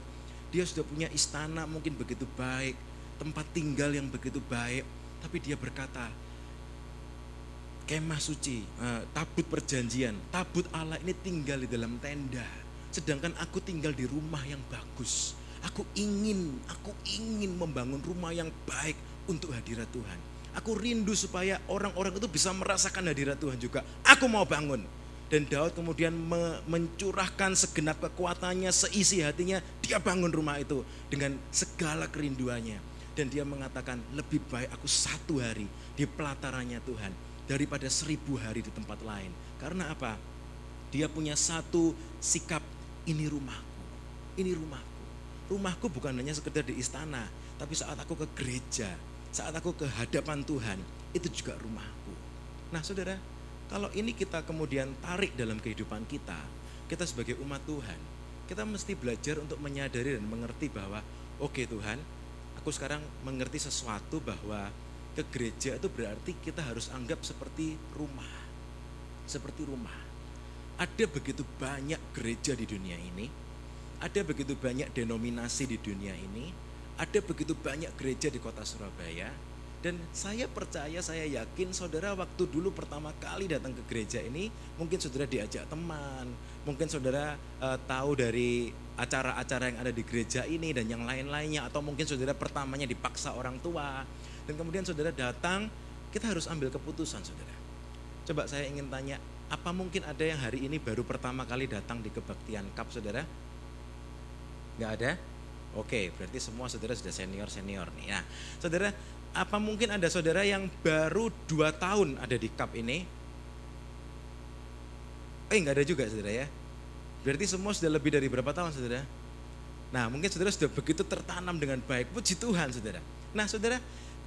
Speaker 1: dia sudah punya istana mungkin begitu baik, tempat tinggal yang begitu baik. Tapi dia berkata, kemah suci, eh, tabut perjanjian, tabut Allah ini tinggal di dalam tenda. Sedangkan aku tinggal di rumah yang bagus. Aku ingin, aku ingin membangun rumah yang baik untuk hadirat Tuhan. Aku rindu supaya orang-orang itu bisa merasakan hadirat Tuhan juga. Aku mau bangun. Dan Daud kemudian mencurahkan segenap kekuatannya, seisi hatinya, dia bangun rumah itu dengan segala kerinduannya. Dan dia mengatakan, lebih baik aku satu hari di pelatarannya Tuhan daripada seribu hari di tempat lain. Karena apa? Dia punya satu sikap, ini rumahku, ini rumahku. Rumahku bukan hanya sekedar di istana, tapi saat aku ke gereja, saat aku ke hadapan Tuhan, itu juga rumahku. Nah saudara, kalau ini kita kemudian tarik dalam kehidupan kita, kita sebagai umat Tuhan, kita mesti belajar untuk menyadari dan mengerti bahwa, oke okay, Tuhan, aku sekarang mengerti sesuatu bahwa ke gereja itu berarti kita harus anggap seperti rumah. Seperti rumah. Ada begitu banyak gereja di dunia ini, ada begitu banyak denominasi di dunia ini, ada begitu banyak gereja di kota Surabaya dan saya percaya, saya yakin saudara waktu dulu pertama kali datang ke gereja ini mungkin saudara diajak teman, mungkin saudara uh, tahu dari acara-acara yang ada di gereja ini dan yang lain-lainnya atau mungkin saudara pertamanya dipaksa orang tua dan kemudian saudara datang, kita harus ambil keputusan saudara. Coba saya ingin tanya, apa mungkin ada yang hari ini baru pertama kali datang di kebaktian kap saudara? Gak ada? Oke, berarti semua saudara sudah senior-senior nih. Nah, saudara, apa mungkin ada saudara yang baru dua tahun ada di cup ini? Eh, nggak ada juga saudara ya. Berarti semua sudah lebih dari berapa tahun saudara? Nah, mungkin saudara sudah begitu tertanam dengan baik. Puji Tuhan saudara. Nah, saudara,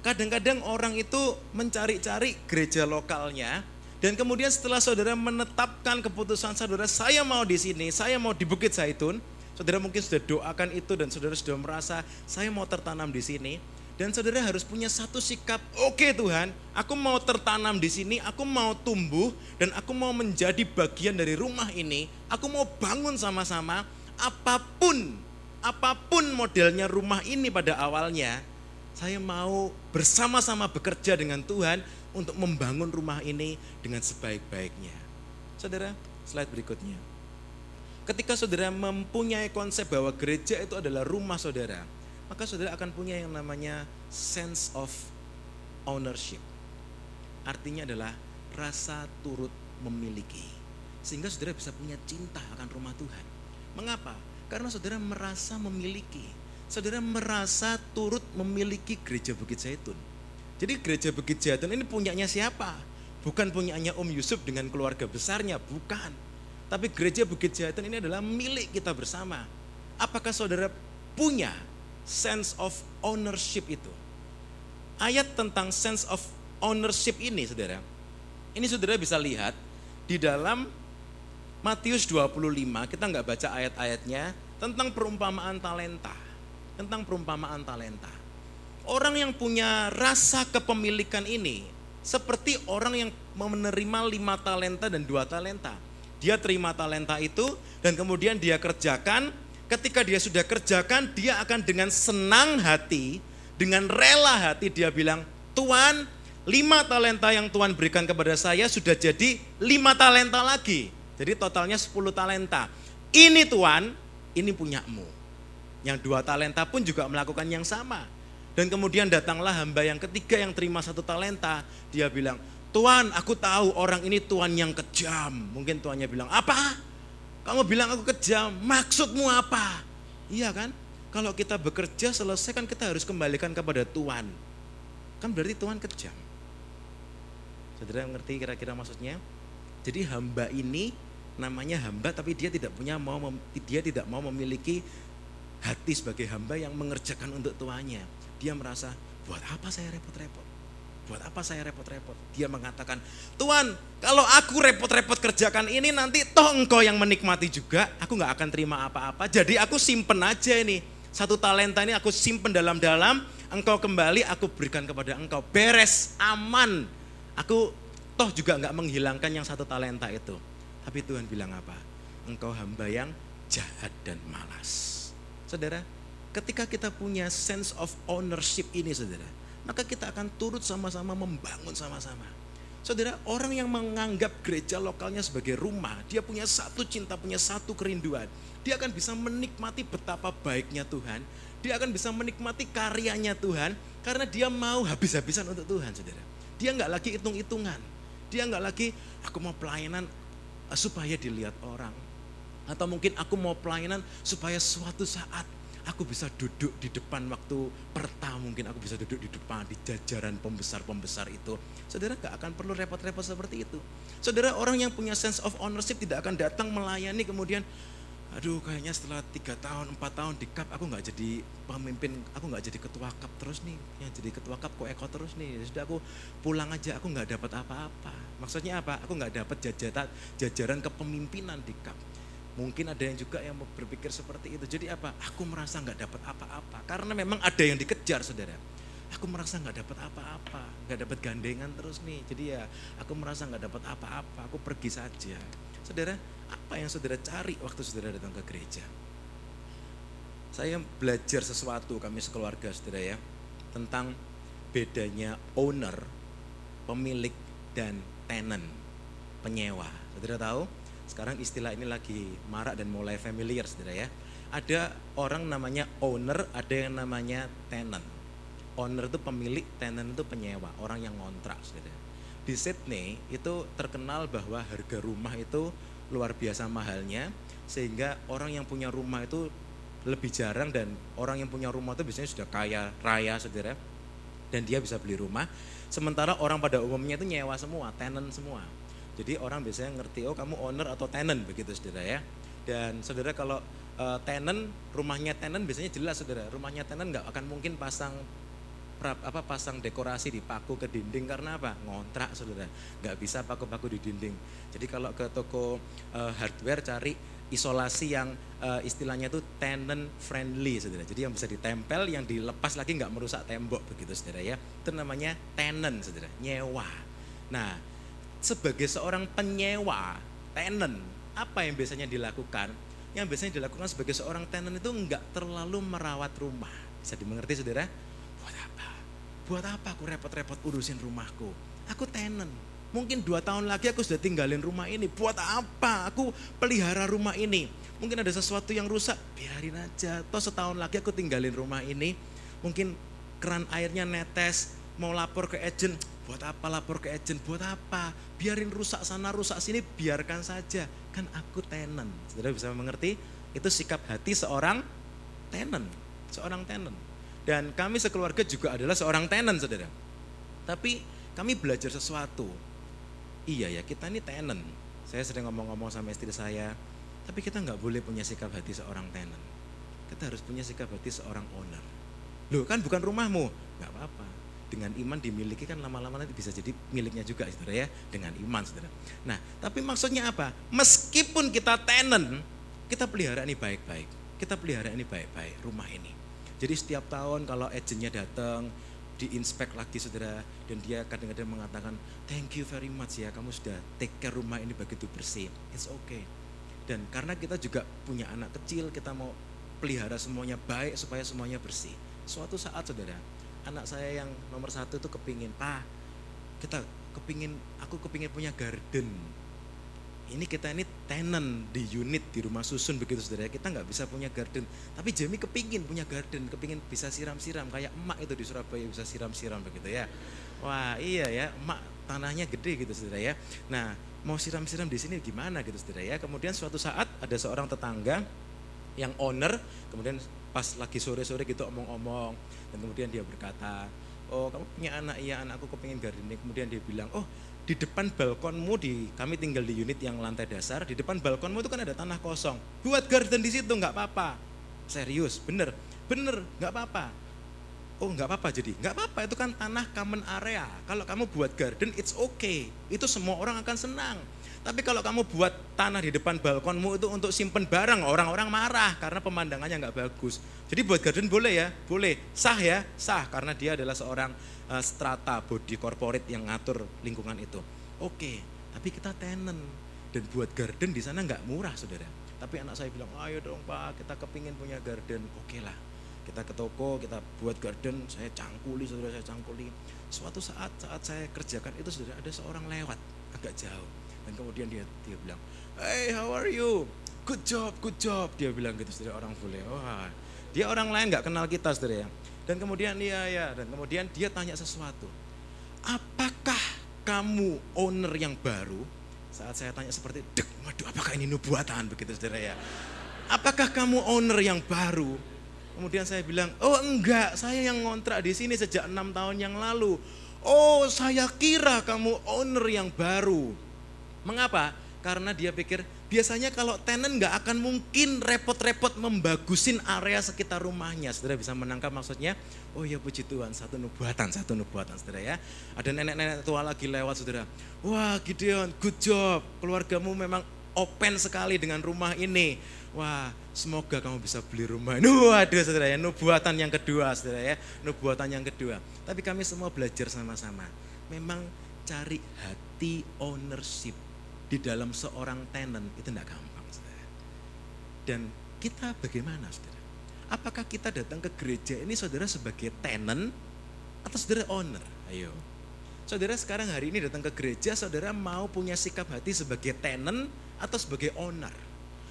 Speaker 1: kadang-kadang orang itu mencari-cari gereja lokalnya, dan kemudian setelah saudara menetapkan keputusan saudara, saya mau di sini, saya mau di Bukit Zaitun, Saudara mungkin sudah doakan itu dan saudara sudah merasa saya mau tertanam di sini. Dan saudara harus punya satu sikap, oke okay, Tuhan, aku mau tertanam di sini, aku mau tumbuh dan aku mau menjadi bagian dari rumah ini. Aku mau bangun sama-sama, apa pun, apa pun modelnya rumah ini pada awalnya, saya mau bersama-sama bekerja dengan Tuhan untuk membangun rumah ini dengan sebaik-baiknya. Saudara, slide berikutnya. Ketika saudara mempunyai konsep bahwa gereja itu adalah rumah saudara, maka saudara akan punya yang namanya sense of ownership. Artinya adalah rasa turut memiliki. Sehingga saudara bisa punya cinta akan rumah Tuhan. Mengapa? Karena saudara merasa memiliki. Saudara merasa turut memiliki gereja Bukit Zaitun. Jadi gereja Bukit Zaitun ini punyanya siapa? Bukan punyanya Om Yusuf dengan keluarga besarnya, bukan. Tapi gereja Bukit Zaitun ini adalah milik kita bersama. Apakah saudara punya sense of ownership itu? Ayat tentang sense of ownership ini saudara, ini saudara bisa lihat di dalam Matius 25, kita nggak baca ayat-ayatnya, tentang perumpamaan talenta. Tentang perumpamaan talenta. Orang yang punya rasa kepemilikan ini, seperti orang yang menerima lima talenta dan dua talenta. Dia terima talenta itu dan kemudian dia kerjakan. Ketika dia sudah kerjakan, dia akan dengan senang hati, dengan rela hati dia bilang, Tuhan, lima talenta yang Tuhan berikan kepada saya sudah jadi lima talenta lagi jadi totalnya 10 talenta. Ini Tuhan, ini punyamu. Yang dua talenta pun juga melakukan yang sama. Dan kemudian datanglah hamba yang ketiga yang terima satu talenta. Dia bilang, Tuhan aku tahu orang ini Tuhan yang kejam. Mungkin Tuhannya bilang, apa? Kamu bilang aku kejam, maksudmu apa? Iya kan? Kalau kita bekerja selesai kan kita harus kembalikan kepada Tuhan. Kan berarti Tuhan kejam. Saudara mengerti kira-kira maksudnya? Jadi hamba ini namanya hamba tapi dia tidak punya mau dia tidak mau memiliki hati sebagai hamba yang mengerjakan untuk tuannya. Dia merasa, buat apa saya repot-repot? Buat apa saya repot-repot? Dia mengatakan, Tuhan, kalau aku repot-repot kerjakan ini nanti toh engkau yang menikmati juga, aku nggak akan terima apa-apa. Jadi aku simpen aja ini. Satu talenta ini aku simpen dalam-dalam, engkau kembali aku berikan kepada engkau. Beres, aman. Aku toh juga nggak menghilangkan yang satu talenta itu. Tapi Tuhan bilang apa? Engkau hamba yang jahat dan malas. Saudara, ketika kita punya sense of ownership ini saudara, maka kita akan turut sama-sama membangun sama-sama. Saudara, orang yang menganggap gereja lokalnya sebagai rumah, dia punya satu cinta, punya satu kerinduan. Dia akan bisa menikmati betapa baiknya Tuhan. Dia akan bisa menikmati karyanya Tuhan karena dia mau habis-habisan untuk Tuhan, saudara. Dia nggak lagi hitung-hitungan. Dia nggak lagi, aku mau pelayanan, supaya dilihat orang. Atau mungkin aku mau pelayanan supaya suatu saat aku bisa duduk di depan waktu pertama mungkin aku bisa duduk di depan di jajaran pembesar-pembesar itu. Saudara gak akan perlu repot-repot seperti itu. Saudara orang yang punya sense of ownership tidak akan datang melayani kemudian aduh kayaknya setelah tiga tahun empat tahun di cup aku nggak jadi pemimpin aku nggak jadi ketua cup terus nih yang jadi ketua cup kok eko terus nih ya sudah aku pulang aja aku nggak dapat apa-apa maksudnya apa aku nggak dapat jajaran jajaran kepemimpinan di cup mungkin ada yang juga yang berpikir seperti itu jadi apa aku merasa nggak dapat apa-apa karena memang ada yang dikejar saudara aku merasa nggak dapat apa-apa nggak dapat gandengan terus nih jadi ya aku merasa nggak dapat apa-apa aku pergi saja saudara apa yang saudara cari waktu saudara datang ke gereja? Saya belajar sesuatu kami sekeluarga saudara ya. Tentang bedanya owner, pemilik dan tenant, penyewa. Saudara tahu? Sekarang istilah ini lagi marak dan mulai familiar saudara ya. Ada orang namanya owner, ada yang namanya tenant. Owner itu pemilik, tenant itu penyewa, orang yang ngontrak saudara. Di Sydney itu terkenal bahwa harga rumah itu luar biasa mahalnya sehingga orang yang punya rumah itu lebih jarang dan orang yang punya rumah itu biasanya sudah kaya raya saudara dan dia bisa beli rumah sementara orang pada umumnya itu nyewa semua tenant semua jadi orang biasanya ngerti oh kamu owner atau tenant begitu saudara ya. Dan saudara kalau uh, tenant rumahnya tenant biasanya jelas saudara. Rumahnya tenant nggak akan mungkin pasang apa pasang dekorasi di paku ke dinding karena apa? Ngontrak saudara. Nggak bisa paku-paku di dinding. Jadi kalau ke toko uh, hardware cari isolasi yang uh, istilahnya itu tenant friendly saudara. Jadi yang bisa ditempel yang dilepas lagi nggak merusak tembok begitu saudara ya. Itu namanya tenant saudara. Nyewa. Nah sebagai seorang penyewa tenant apa yang biasanya dilakukan yang biasanya dilakukan sebagai seorang tenant itu nggak terlalu merawat rumah bisa dimengerti saudara buat apa aku repot-repot urusin rumahku? Aku tenant. Mungkin dua tahun lagi aku sudah tinggalin rumah ini. Buat apa? Aku pelihara rumah ini. Mungkin ada sesuatu yang rusak, biarin aja. Toh setahun lagi aku tinggalin rumah ini. Mungkin keran airnya netes, mau lapor ke agent. Buat apa lapor ke agent? Buat apa? Biarin rusak sana, rusak sini, biarkan saja. Kan aku tenant. Saudara bisa mengerti? Itu sikap hati seorang tenant, seorang tenant. Dan kami sekeluarga juga adalah seorang tenant, saudara. Tapi kami belajar sesuatu. Iya ya, kita ini tenant. Saya sering ngomong-ngomong sama istri saya, tapi kita nggak boleh punya sikap hati seorang tenant. Kita harus punya sikap hati seorang owner. Loh kan bukan rumahmu, nggak apa-apa. Dengan iman dimiliki kan lama-lama nanti bisa jadi miliknya juga, saudara ya. Dengan iman, saudara. Nah, tapi maksudnya apa? Meskipun kita tenant, kita pelihara ini baik-baik. Kita pelihara ini baik-baik, rumah ini. Jadi setiap tahun kalau agentnya datang, diinspek lagi saudara dan dia kadang-kadang mengatakan thank you very much ya kamu sudah take care rumah ini begitu bersih it's okay dan karena kita juga punya anak kecil kita mau pelihara semuanya baik supaya semuanya bersih suatu saat saudara anak saya yang nomor satu itu kepingin pak kita kepingin aku kepingin punya garden. Ini kita ini tenant di unit di rumah susun begitu saudara. Kita nggak bisa punya garden. Tapi Jamie kepingin punya garden kepingin bisa siram-siram kayak emak itu di Surabaya bisa siram-siram begitu ya. Wah iya ya emak tanahnya gede gitu saudara ya. Nah mau siram-siram di sini gimana gitu saudara ya? Kemudian suatu saat ada seorang tetangga yang owner kemudian pas lagi sore-sore gitu omong-omong dan kemudian dia berkata oh kamu punya anak iya anakku kepingin gardening kemudian dia bilang oh di depan balkonmu di kami tinggal di unit yang lantai dasar di depan balkonmu itu kan ada tanah kosong. Buat garden di situ nggak apa-apa. Serius bener bener nggak apa-apa oh nggak apa-apa jadi. Nggak apa-apa itu kan tanah common area. Kalau kamu buat garden it's okay. Itu semua orang akan senang. Tapi kalau kamu buat tanah di depan balkonmu itu untuk simpen barang orang-orang marah karena pemandangannya nggak bagus. Jadi buat garden boleh ya? Boleh. Sah ya? Sah karena dia adalah seorang uh, strata body corporate yang ngatur lingkungan itu. Oke, tapi kita tenant. Dan buat garden di sana nggak murah saudara. Tapi anak saya bilang, ayo dong pak, kita kepingin punya garden. Oke lah, kita ke toko, kita buat garden, saya cangkuli saudara, saya cangkuli. Suatu saat saat saya kerjakan itu saudara ada seorang lewat agak jauh dan kemudian dia dia bilang, hey how are you? Good job, good job. Dia bilang gitu saudara orang boleh. Wah, dia orang lain nggak kenal kita saudara ya. Dan kemudian dia ya, dan kemudian dia tanya sesuatu. Apakah kamu owner yang baru? Saat saya tanya seperti, dek, waduh apakah ini nubuatan begitu saudara ya. Apakah kamu owner yang baru? Kemudian saya bilang, oh enggak, saya yang ngontrak di sini sejak enam tahun yang lalu. Oh saya kira kamu owner yang baru. Mengapa? Karena dia pikir biasanya kalau tenant nggak akan mungkin repot-repot membagusin area sekitar rumahnya. Saudara bisa menangkap maksudnya? Oh ya puji Tuhan, satu nubuatan, satu nubuatan saudara ya. Ada nenek-nenek tua lagi lewat saudara. Wah Gideon, good job. Keluargamu memang open sekali dengan rumah ini. Wah, semoga kamu bisa beli rumah. Waduh saudara ya, nubuatan yang kedua saudara ya. Nubuatan yang kedua. Tapi kami semua belajar sama-sama. Memang cari hati ownership di dalam seorang tenant itu tidak gampang. Saudara. Dan kita bagaimana saudara? Apakah kita datang ke gereja ini saudara sebagai tenant atau saudara owner? Ayo. Saudara sekarang hari ini datang ke gereja, saudara mau punya sikap hati sebagai tenant atau sebagai owner?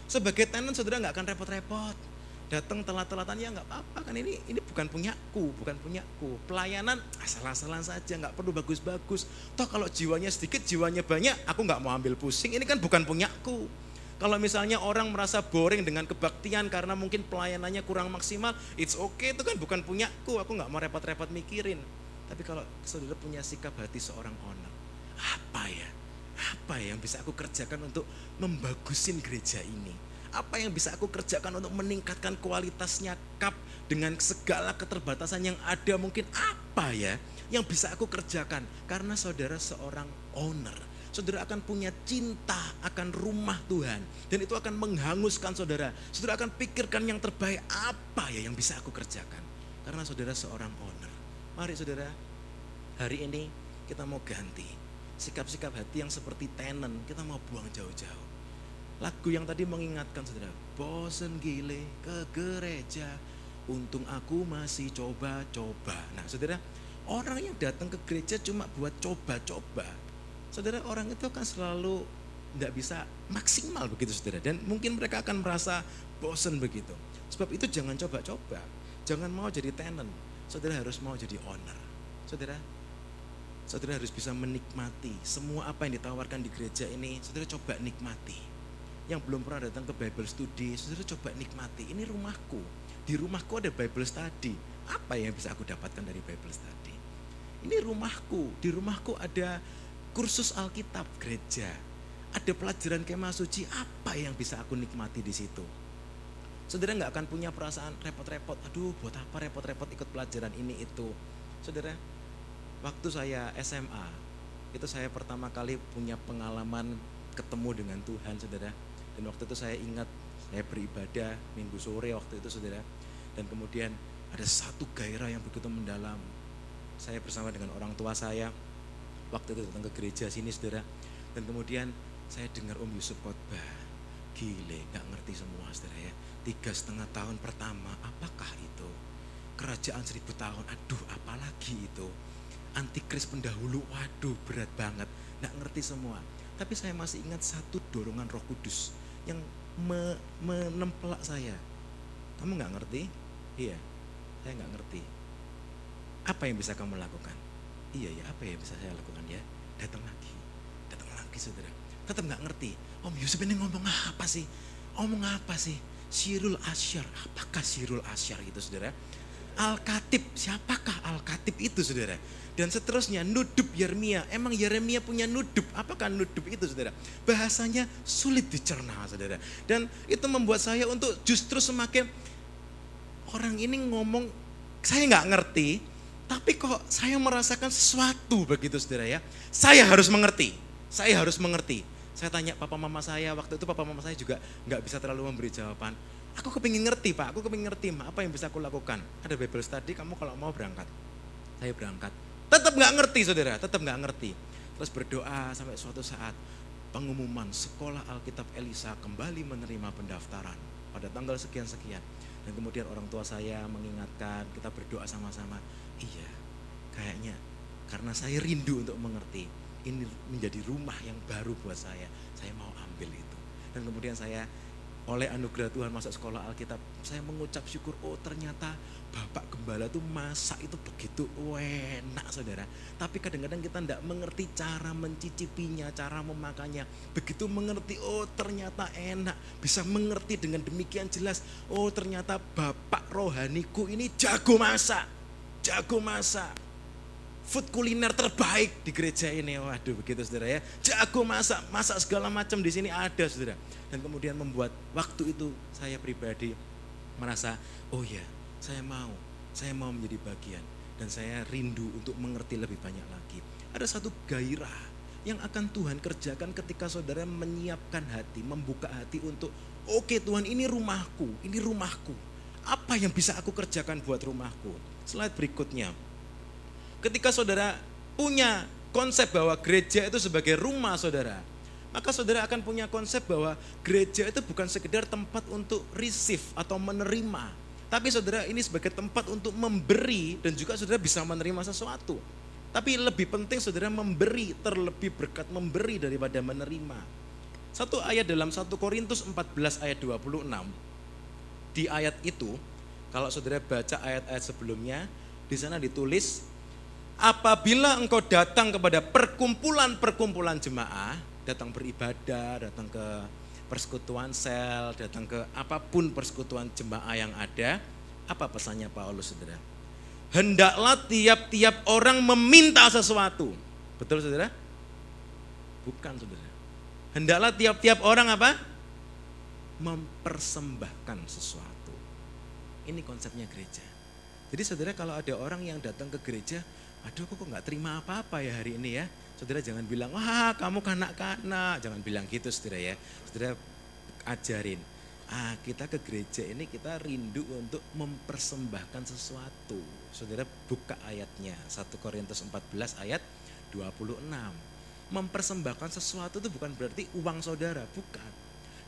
Speaker 1: Sebagai tenant saudara nggak akan repot-repot. Datang telat-telatan ya nggak apa-apa kan ini ini bukan punyaku bukan punyaku. Pelayanan asal-asalan saja nggak perlu bagus-bagus. Toh kalau jiwanya sedikit jiwanya banyak aku nggak mau ambil pusing. Ini kan bukan punyaku. Kalau misalnya orang merasa boring dengan kebaktian karena mungkin pelayanannya kurang maksimal it's okay itu kan bukan punyaku. Aku nggak mau repot-repot mikirin. Tapi kalau saudara punya sikap hati seorang owner apa ya apa ya yang bisa aku kerjakan untuk membagusin gereja ini? Apa yang bisa aku kerjakan untuk meningkatkan kualitasnya kap dengan segala keterbatasan yang ada? Mungkin apa ya yang bisa aku kerjakan? Karena saudara seorang owner saudara akan punya cinta akan rumah Tuhan. Dan itu akan menghanguskan saudara. Saudara akan pikirkan yang terbaik. Apa ya yang bisa aku kerjakan? Karena saudara seorang owner. Mari saudara hari ini kita mau ganti sikap-sikap hati yang seperti tenant kita mau buang jauh-jauh Lagu yang tadi mengingatkan saudara, bosen gile ke gereja, untung aku masih coba-coba. Nah saudara, orang yang datang ke gereja cuma buat coba-coba. Saudara, orang itu akan selalu tidak bisa maksimal begitu saudara. Dan mungkin mereka akan merasa bosen begitu. Sebab itu jangan coba-coba. Jangan mau jadi tenant. Saudara harus mau jadi owner. Saudara, saudara harus bisa menikmati semua apa yang ditawarkan di gereja ini. Saudara coba nikmati yang belum pernah datang ke Bible study, saudara coba nikmati. Ini rumahku. Di rumahku ada Bible study. Apa yang bisa aku dapatkan dari Bible study? Ini rumahku. Di rumahku ada kursus Alkitab gereja. Ada pelajaran kemah suci. Apa yang bisa aku nikmati di situ? Saudara nggak akan punya perasaan repot-repot. Aduh, buat apa repot-repot ikut pelajaran ini itu? Saudara, waktu saya SMA, itu saya pertama kali punya pengalaman ketemu dengan Tuhan, saudara. Dan waktu itu saya ingat saya beribadah minggu sore waktu itu, saudara. Dan kemudian ada satu gairah yang begitu mendalam. Saya bersama dengan orang tua saya waktu itu datang ke gereja sini, saudara. Dan kemudian saya dengar Om Yusuf khotbah. Gile, nggak ngerti semua, saudara ya tiga setengah tahun pertama, apakah itu? Kerajaan seribu tahun, aduh apalagi itu? Antikris pendahulu, waduh berat banget, nggak ngerti semua. Tapi saya masih ingat satu dorongan roh kudus yang me, menempelak saya. Kamu nggak ngerti? Iya, saya nggak ngerti. Apa yang bisa kamu lakukan? Iya ya, apa yang bisa saya lakukan ya? Datang lagi, datang lagi saudara. Tetap nggak ngerti. Om Yusuf ini ngomong apa sih? Ngomong apa sih? Sirul Asyar. Apakah Sirul Asyar itu saudara? Al-Katib, siapakah Al-Katib itu saudara? Dan seterusnya, Nudub Yeremia. Emang Yeremia punya Nudub? Apakah Nudub itu saudara? Bahasanya sulit dicerna saudara. Dan itu membuat saya untuk justru semakin orang ini ngomong, saya nggak ngerti, tapi kok saya merasakan sesuatu begitu saudara ya. Saya harus mengerti, saya harus mengerti. Saya tanya papa mama saya, waktu itu papa mama saya juga nggak bisa terlalu memberi jawaban. Aku kepingin ngerti pak, aku kepingin ngerti ma, apa yang bisa aku lakukan. Ada Bible study, kamu kalau mau berangkat. Saya berangkat. Tetap nggak ngerti saudara, tetap nggak ngerti. Terus berdoa sampai suatu saat pengumuman sekolah Alkitab Elisa kembali menerima pendaftaran pada tanggal sekian-sekian. Dan kemudian orang tua saya mengingatkan, kita berdoa sama-sama. Iya, kayaknya karena saya rindu untuk mengerti ini menjadi rumah yang baru buat saya. Saya mau ambil itu. Dan kemudian saya oleh anugerah Tuhan masuk sekolah Alkitab, saya mengucap syukur, oh ternyata Bapak Gembala itu masak itu begitu enak saudara. Tapi kadang-kadang kita tidak mengerti cara mencicipinya, cara memakannya. Begitu mengerti, oh ternyata enak. Bisa mengerti dengan demikian jelas, oh ternyata Bapak rohaniku ini jago masak. Jago masak food kuliner terbaik di gereja ini. Waduh, begitu saudara ya. Jago masak, masak segala macam di sini ada saudara. Dan kemudian membuat waktu itu saya pribadi merasa, oh ya, saya mau, saya mau menjadi bagian. Dan saya rindu untuk mengerti lebih banyak lagi. Ada satu gairah yang akan Tuhan kerjakan ketika saudara menyiapkan hati, membuka hati untuk, oke okay, Tuhan ini rumahku, ini rumahku. Apa yang bisa aku kerjakan buat rumahku? Slide berikutnya. Ketika saudara punya konsep bahwa gereja itu sebagai rumah saudara, maka saudara akan punya konsep bahwa gereja itu bukan sekedar tempat untuk receive atau menerima, tapi saudara ini sebagai tempat untuk memberi dan juga saudara bisa menerima sesuatu. Tapi lebih penting saudara memberi, terlebih berkat memberi daripada menerima. Satu ayat dalam 1 Korintus 14 ayat 26. Di ayat itu, kalau saudara baca ayat-ayat sebelumnya, di sana ditulis apabila engkau datang kepada perkumpulan-perkumpulan jemaah, datang beribadah, datang ke persekutuan sel, datang ke apa pun persekutuan jemaah yang ada, apa pesannya Paulus saudara? Hendaklah tiap-tiap orang meminta sesuatu. Betul saudara? Bukan saudara. Hendaklah tiap-tiap orang apa? Mempersembahkan sesuatu. Ini konsepnya gereja. Jadi saudara kalau ada orang yang datang ke gereja, aduh kok nggak terima apa-apa ya hari ini ya. Saudara jangan bilang, wah kamu kanak-kanak. Jangan bilang gitu saudara ya. Saudara ajarin, ah kita ke gereja ini kita rindu untuk mempersembahkan sesuatu. Saudara buka ayatnya, 1 Korintus 14 ayat 26. Mempersembahkan sesuatu itu bukan berarti uang saudara, bukan.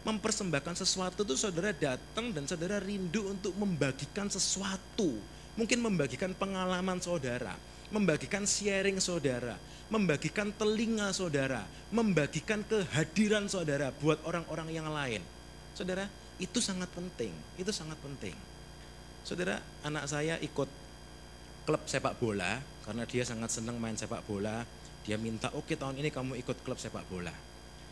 Speaker 1: Mempersembahkan sesuatu itu saudara datang dan saudara rindu untuk membagikan sesuatu. Mungkin membagikan pengalaman saudara, membagikan sharing saudara, membagikan telinga saudara, membagikan kehadiran saudara buat orang-orang yang lain. Saudara, itu sangat penting, itu sangat penting. Saudara, anak saya ikut klub sepak bola karena dia sangat senang main sepak bola. Dia minta, oke okay, tahun ini kamu ikut klub sepak bola.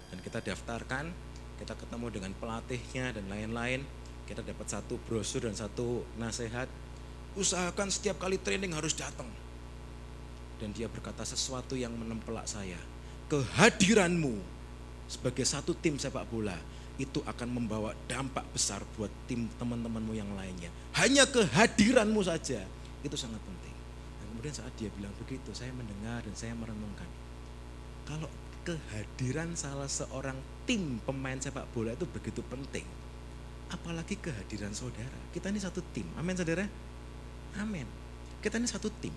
Speaker 1: Dan kita daftarkan, kita ketemu dengan pelatihnya dan lain-lain, kita dapat satu brosur dan satu nasihat, usahakan setiap kali training harus datang. Dan dia berkata sesuatu yang menempelak saya, kehadiranmu sebagai satu tim sepak bola itu akan membawa dampak besar buat tim teman-temanmu yang lainnya. Hanya kehadiranmu saja itu sangat penting. Dan kemudian saat dia bilang begitu, saya mendengar dan saya merenungkan. Kalau kehadiran salah seorang tim pemain sepak bola itu begitu penting. Apalagi kehadiran saudara. Kita ini satu tim. Amin saudara. Amin. Kita ini satu tim.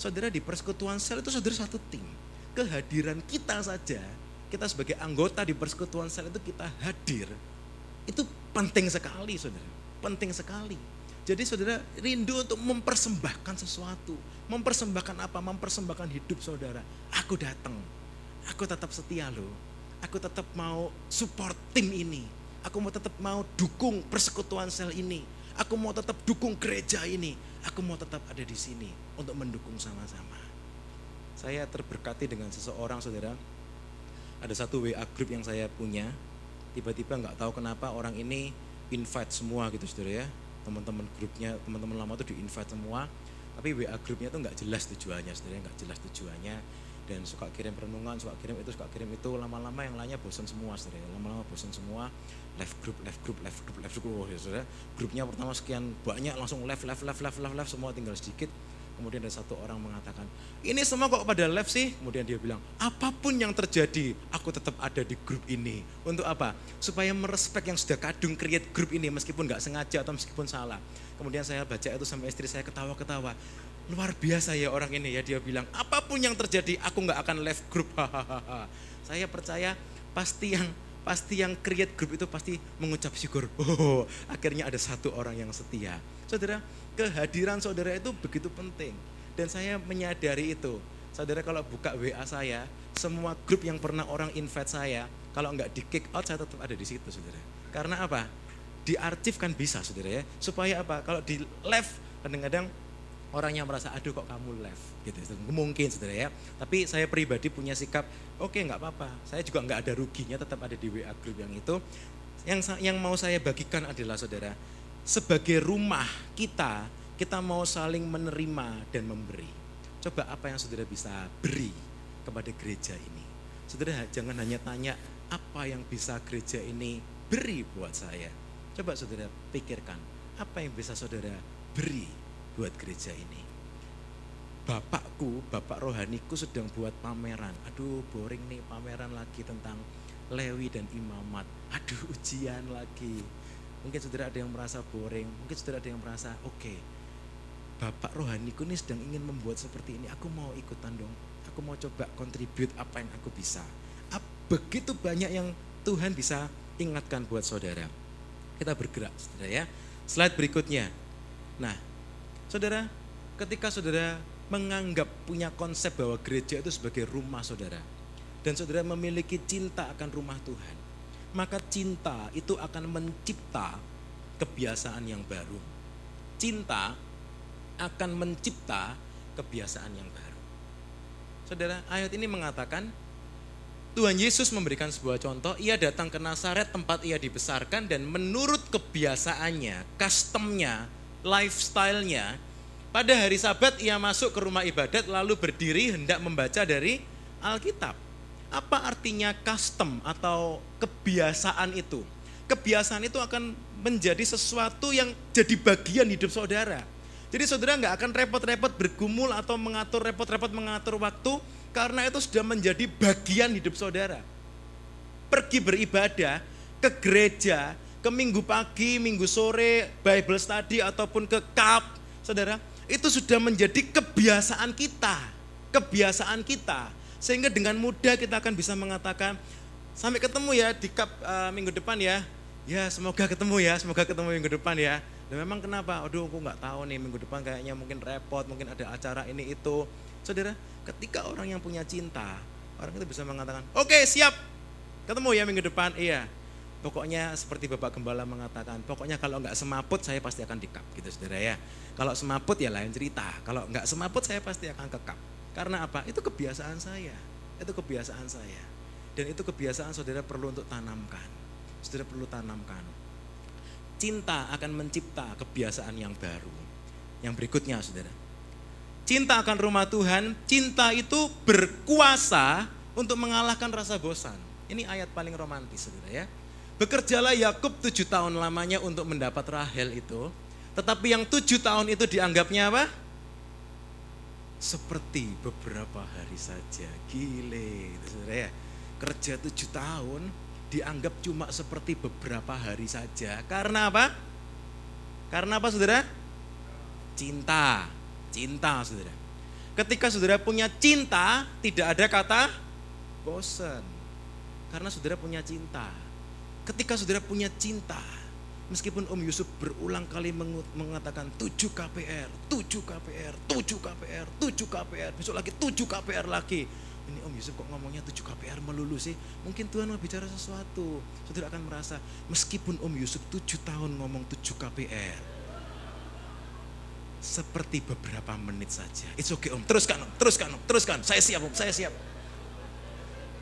Speaker 1: Saudara di persekutuan sel itu saudara satu tim. Kehadiran kita saja kita sebagai anggota di persekutuan sel itu kita hadir, itu penting sekali saudara, penting sekali. Jadi saudara rindu untuk mempersembahkan sesuatu, mempersembahkan apa? Mempersembahkan hidup saudara. Aku datang, aku tetap setia loh, aku tetap mau support tim ini, aku mau tetap mau dukung persekutuan sel ini, aku mau tetap dukung gereja ini, aku mau tetap ada di sini untuk mendukung sama-sama. Saya terberkati dengan seseorang saudara, ada satu WA group yang saya punya. Tiba-tiba nggak tahu kenapa orang ini invite semua gitu saudara ya. Teman-teman grupnya teman-teman lama tuh di invite semua. Tapi WA grupnya tuh nggak jelas tujuannya saudara nggak jelas tujuannya. Dan suka kirim perenungan suka kirim itu suka kirim itu. Lama-lama yang lainnya bosan semua saudara. Lama-lama bosan semua left group left group left group left group oh, ya, grupnya pertama sekian banyak langsung left left left left left left semua tinggal sedikit Kemudian ada satu orang mengatakan, ini semua kok pada live sih? Kemudian dia bilang, apa pun yang terjadi, aku tetap ada di grup ini. Untuk apa? Supaya merespek yang sudah kadung create grup ini, meskipun nggak sengaja atau meskipun salah. Kemudian saya baca itu sama istri saya ketawa-ketawa. Luar biasa ya orang ini ya, dia bilang, apa pun yang terjadi, aku nggak akan left grup. saya percaya pasti yang pasti yang create grup itu pasti mengucap syukur. Oh, akhirnya ada satu orang yang setia. Saudara, kehadiran saudara itu begitu penting. Dan saya menyadari itu. Saudara kalau buka WA saya, semua grup yang pernah orang invite saya, kalau nggak di kick out saya tetap ada di situ saudara. Karena apa? Diarsip kan bisa saudara ya. Supaya apa? Kalau di left kadang-kadang orang yang merasa aduh kok kamu left gitu mungkin saudara ya tapi saya pribadi punya sikap oke okay, nggak apa-apa saya juga nggak ada ruginya tetap ada di WA group yang itu yang yang mau saya bagikan adalah saudara sebagai rumah kita, kita mau saling menerima dan memberi. Coba apa yang saudara bisa beri kepada gereja ini. Saudara jangan hanya tanya apa yang bisa gereja ini beri buat saya. Coba saudara pikirkan apa yang bisa saudara beri buat gereja ini. Bapakku, bapak rohaniku sedang buat pameran. Aduh boring nih pameran lagi tentang Lewi dan imamat. Aduh ujian lagi Mungkin saudara ada yang merasa boring, mungkin saudara ada yang merasa oke. Okay, Bapak rohaniku ini sedang ingin membuat seperti ini, aku mau ikutan dong. Aku mau coba contribute apa yang aku bisa. Begitu banyak yang Tuhan bisa ingatkan buat saudara. Kita bergerak saudara ya. Slide berikutnya. Nah, saudara, ketika saudara menganggap punya konsep bahwa gereja itu sebagai rumah saudara. Dan saudara memiliki cinta akan rumah Tuhan maka cinta itu akan mencipta kebiasaan yang baru. Cinta akan mencipta kebiasaan yang baru. Saudara, ayat ini mengatakan Tuhan Yesus memberikan sebuah contoh, ia datang ke Nazaret tempat ia dibesarkan dan menurut kebiasaannya, customnya, lifestyle-nya, pada hari sabat ia masuk ke rumah ibadat lalu berdiri hendak membaca dari Alkitab. Apa artinya custom atau kebiasaan itu? Kebiasaan itu akan menjadi sesuatu yang jadi bagian hidup saudara. Jadi saudara nggak akan repot-repot bergumul atau mengatur repot-repot mengatur waktu karena itu sudah menjadi bagian hidup saudara. Pergi beribadah ke gereja, ke minggu pagi, minggu sore, Bible study ataupun ke cup, saudara, itu sudah menjadi kebiasaan kita. Kebiasaan kita. Sehingga dengan mudah kita akan bisa mengatakan, sampai ketemu ya di cup uh, minggu depan ya. Ya semoga ketemu ya, semoga ketemu minggu depan ya. Dan memang kenapa? Aduh aku nggak tahu nih minggu depan kayaknya mungkin repot, mungkin ada acara ini itu. Saudara, ketika orang yang punya cinta, orang itu bisa mengatakan, oke okay, siap, ketemu ya minggu depan, iya. Pokoknya seperti Bapak Gembala mengatakan, pokoknya kalau nggak semaput saya pasti akan di cup gitu saudara ya. Kalau semaput ya lain cerita, kalau nggak semaput saya pasti akan ke cup. Karena apa? Itu kebiasaan saya. Itu kebiasaan saya. Dan itu kebiasaan saudara perlu untuk tanamkan. saudara perlu tanamkan. Cinta akan mencipta kebiasaan yang baru. Yang berikutnya saudara. Cinta akan rumah Tuhan, cinta itu berkuasa untuk mengalahkan rasa bosan. Ini ayat paling romantis saudara ya. Bekerjalah Yakub tujuh tahun lamanya untuk mendapat Rahel itu. Tetapi yang tujuh tahun itu dianggapnya apa? Seperti beberapa hari saja. Gile, saudara ya. Kerja tujuh tahun dianggap cuma seperti beberapa hari saja. Karena apa? Karena apa saudara? Cinta. Cinta saudara. Ketika saudara punya cinta, tidak ada kata bosan. Karena saudara punya cinta. Ketika saudara punya cinta, meskipun Om Yusuf berulang kali mengatakan 7 KPR, 7 KPR, 7 KPR, 7 KPR, besok lagi 7 KPR lagi ini Om Yusuf kok ngomongnya 7 KPR melulu sih? Mungkin Tuhan mau bicara sesuatu. Saudara akan merasa meskipun Om Yusuf 7 tahun ngomong 7 KPR. Seperti beberapa menit saja. It's okay Om, teruskan Om, teruskan Om, teruskan. Saya siap Om, saya siap.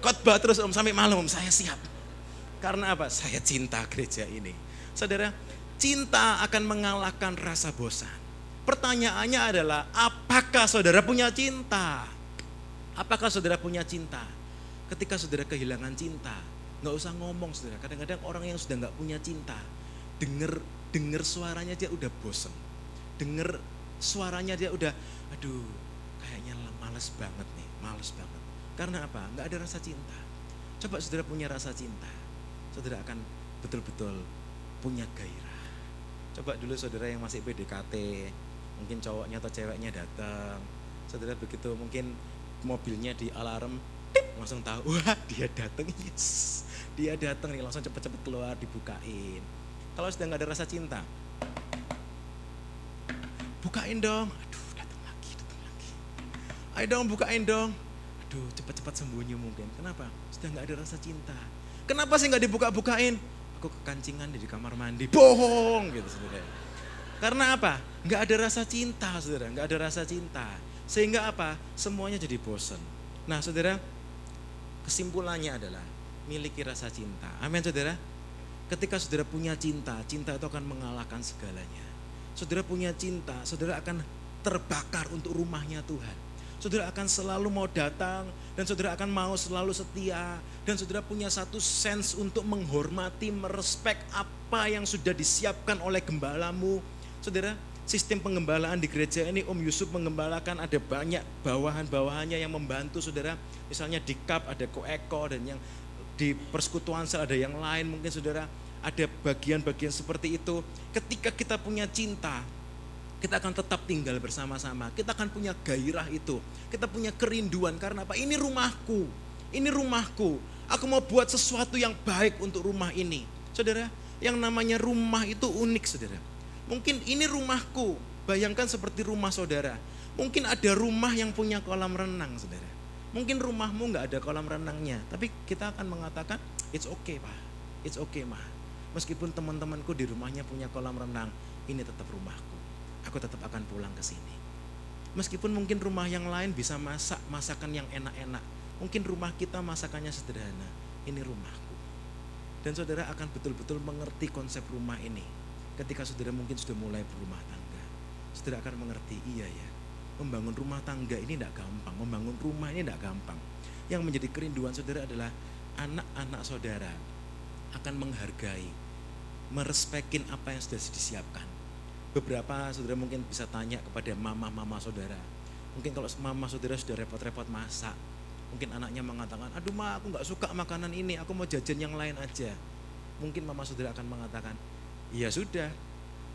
Speaker 1: Khotbah terus Om sampai malam Om, saya siap. Karena apa? Saya cinta gereja ini. Saudara, cinta akan mengalahkan rasa bosan. Pertanyaannya adalah, apakah saudara punya cinta? Apakah saudara punya cinta? Ketika saudara kehilangan cinta, nggak usah ngomong saudara. Kadang-kadang orang yang sudah nggak punya cinta, denger denger suaranya dia udah bosen. Denger suaranya dia udah, aduh, kayaknya males banget nih, males banget. Karena apa? Nggak ada rasa cinta. Coba saudara punya rasa cinta, saudara akan betul-betul punya gairah. Coba dulu saudara yang masih PDKT, mungkin cowoknya atau ceweknya datang, saudara begitu mungkin mobilnya di alarm langsung tahu wah dia datang yes dia datang nih langsung cepet-cepet keluar dibukain. Kalau sudah nggak ada rasa cinta bukain dong. Aduh datang lagi datang lagi. Ayo dong bukain dong. Aduh cepet-cepet sembunyi mungkin. Kenapa? Sudah nggak ada rasa cinta kenapa sih nggak dibuka-bukain aku kekancingan di kamar mandi bohong gitu saudara karena apa nggak ada rasa cinta saudara nggak ada rasa cinta sehingga apa? Semuanya jadi bosan. Nah saudara, kesimpulannya adalah miliki rasa cinta. Amin saudara. Ketika saudara punya cinta, cinta itu akan mengalahkan segalanya. Saudara punya cinta, saudara akan terbakar untuk rumahnya Tuhan. Saudara akan selalu mau datang dan saudara akan mau selalu setia dan saudara punya satu sense untuk menghormati, merespek apa yang sudah disiapkan oleh gembalamu. Saudara, sistem pengembalaan di gereja ini Om Yusuf mengembalakan ada banyak bawahan-bawahannya yang membantu saudara. Misalnya di KAP ada Koeko dan yang di persekutuan sel ada yang lain mungkin saudara ada bagian-bagian seperti itu. Ketika kita punya cinta, kita akan tetap tinggal bersama-sama. Kita akan punya gairah itu. Kita punya kerinduan karena apa? Ini rumahku. Ini rumahku. Aku mau buat sesuatu yang baik untuk rumah ini. Saudara, yang namanya rumah itu unik saudara Mungkin ini rumahku, bayangkan seperti rumah saudara. Mungkin ada rumah yang punya kolam renang, saudara. Mungkin rumahmu nggak ada kolam renangnya, tapi kita akan mengatakan, it's okay pak, it's okay mah. Meskipun teman-temanku di rumahnya punya kolam renang, ini tetap rumahku. Aku tetap akan pulang ke sini. Meskipun mungkin rumah yang lain bisa masak masakan yang enak-enak, mungkin rumah kita masakannya sederhana. Ini rumahku. Dan saudara akan betul-betul mengerti konsep rumah ini ketika saudara mungkin sudah mulai berumah tangga, saudara akan mengerti, iya ya, membangun rumah tangga ini tidak gampang, membangun rumah ini tidak gampang. Yang menjadi kerinduan saudara adalah anak-anak saudara akan menghargai, merespekin apa yang sudah disiapkan. Beberapa saudara mungkin bisa tanya kepada mama-mama saudara. Mungkin kalau mama saudara sudah repot-repot masak, mungkin anaknya mengatakan, aduh ma aku nggak suka makanan ini, aku mau jajan yang lain aja. Mungkin mama saudara akan mengatakan, ya sudah.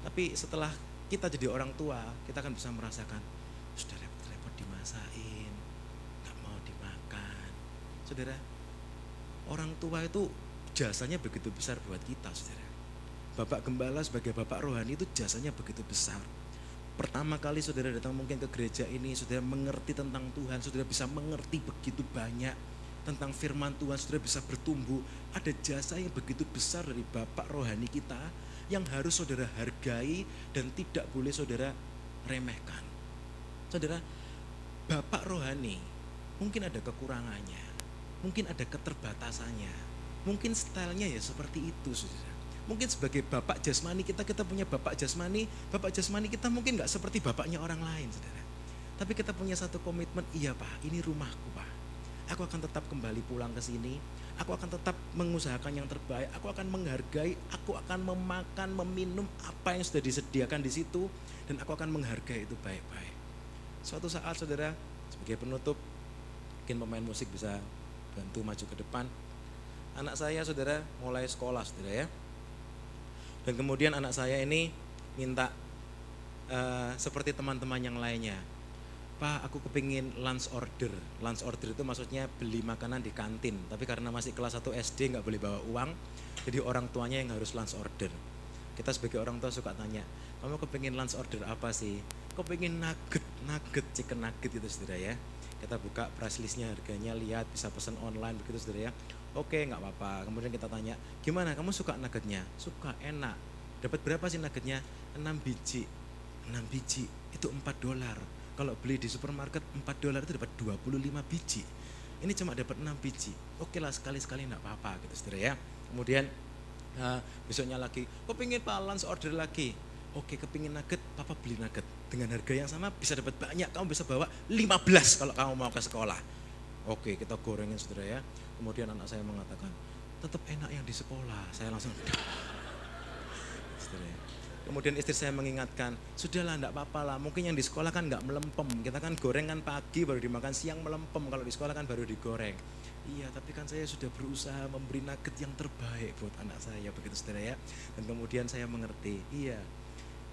Speaker 1: Tapi setelah kita jadi orang tua, kita akan bisa merasakan sudah repot-repot dimasain, nggak mau dimakan. Saudara, orang tua itu jasanya begitu besar buat kita, saudara. Bapak Gembala sebagai Bapak Rohani itu jasanya begitu besar. Pertama kali saudara datang mungkin ke gereja ini, saudara mengerti tentang Tuhan, saudara bisa mengerti begitu banyak tentang firman Tuhan, saudara bisa bertumbuh. Ada jasa yang begitu besar dari Bapak Rohani kita, yang harus saudara hargai dan tidak boleh saudara remehkan. Saudara, Bapak rohani mungkin ada kekurangannya, mungkin ada keterbatasannya. Mungkin stylenya ya seperti itu, saudara. Mungkin sebagai bapak jasmani kita, kita punya bapak jasmani, bapak jasmani kita mungkin nggak seperti bapaknya orang lain, saudara. Tapi kita punya satu komitmen, iya pak, ini rumahku pak. Aku akan tetap kembali pulang ke sini, aku akan tetap mengusahakan yang terbaik, aku akan menghargai, aku akan memakan, meminum apa yang sudah disediakan di situ, dan aku akan menghargai itu baik-baik. Suatu saat saudara, sebagai penutup, mungkin pemain musik bisa bantu maju ke depan. Anak saya saudara mulai sekolah saudara ya. Dan kemudian anak saya ini minta uh, seperti teman-teman yang lainnya. Pak, aku kepingin lunch order. Lunch order itu maksudnya beli makanan di kantin. Tapi karena masih kelas 1 SD nggak boleh bawa uang, jadi orang tuanya yang harus lunch order. Kita sebagai orang tua suka tanya, kamu kepingin lunch order apa sih? Kepingin nugget, nugget, chicken nugget itu saudara ya. Kita buka price listnya harganya, lihat bisa pesan online begitu saudara ya. Oke nggak apa-apa. Kemudian kita tanya, gimana kamu suka nuggetnya? Suka, enak. Dapat berapa sih nuggetnya? 6 biji. 6 biji itu 4 dolar. Kalau beli di supermarket 4 dolar itu dapat 25 biji. Ini cuma dapat 6 biji. Oke lah sekali-sekali enggak apa-apa gitu saudara ya. Kemudian uh, besoknya lagi, kok pengen balance order lagi. Oke kepingin nugget, papa beli nugget. Dengan harga yang sama bisa dapat banyak, kamu bisa bawa 15 kalau kamu mau ke sekolah. Oke kita gorengin saudara ya. Kemudian anak saya mengatakan, tetap enak yang di sekolah. Saya langsung, ya. Kemudian istri saya mengingatkan, sudahlah enggak apa-apa lah, mungkin yang di sekolah kan enggak melempem. Kita kan goreng kan pagi baru dimakan siang melempem, kalau di sekolah kan baru digoreng. Iya, tapi kan saya sudah berusaha memberi nugget yang terbaik buat anak saya, begitu saudara ya. Dan kemudian saya mengerti, iya,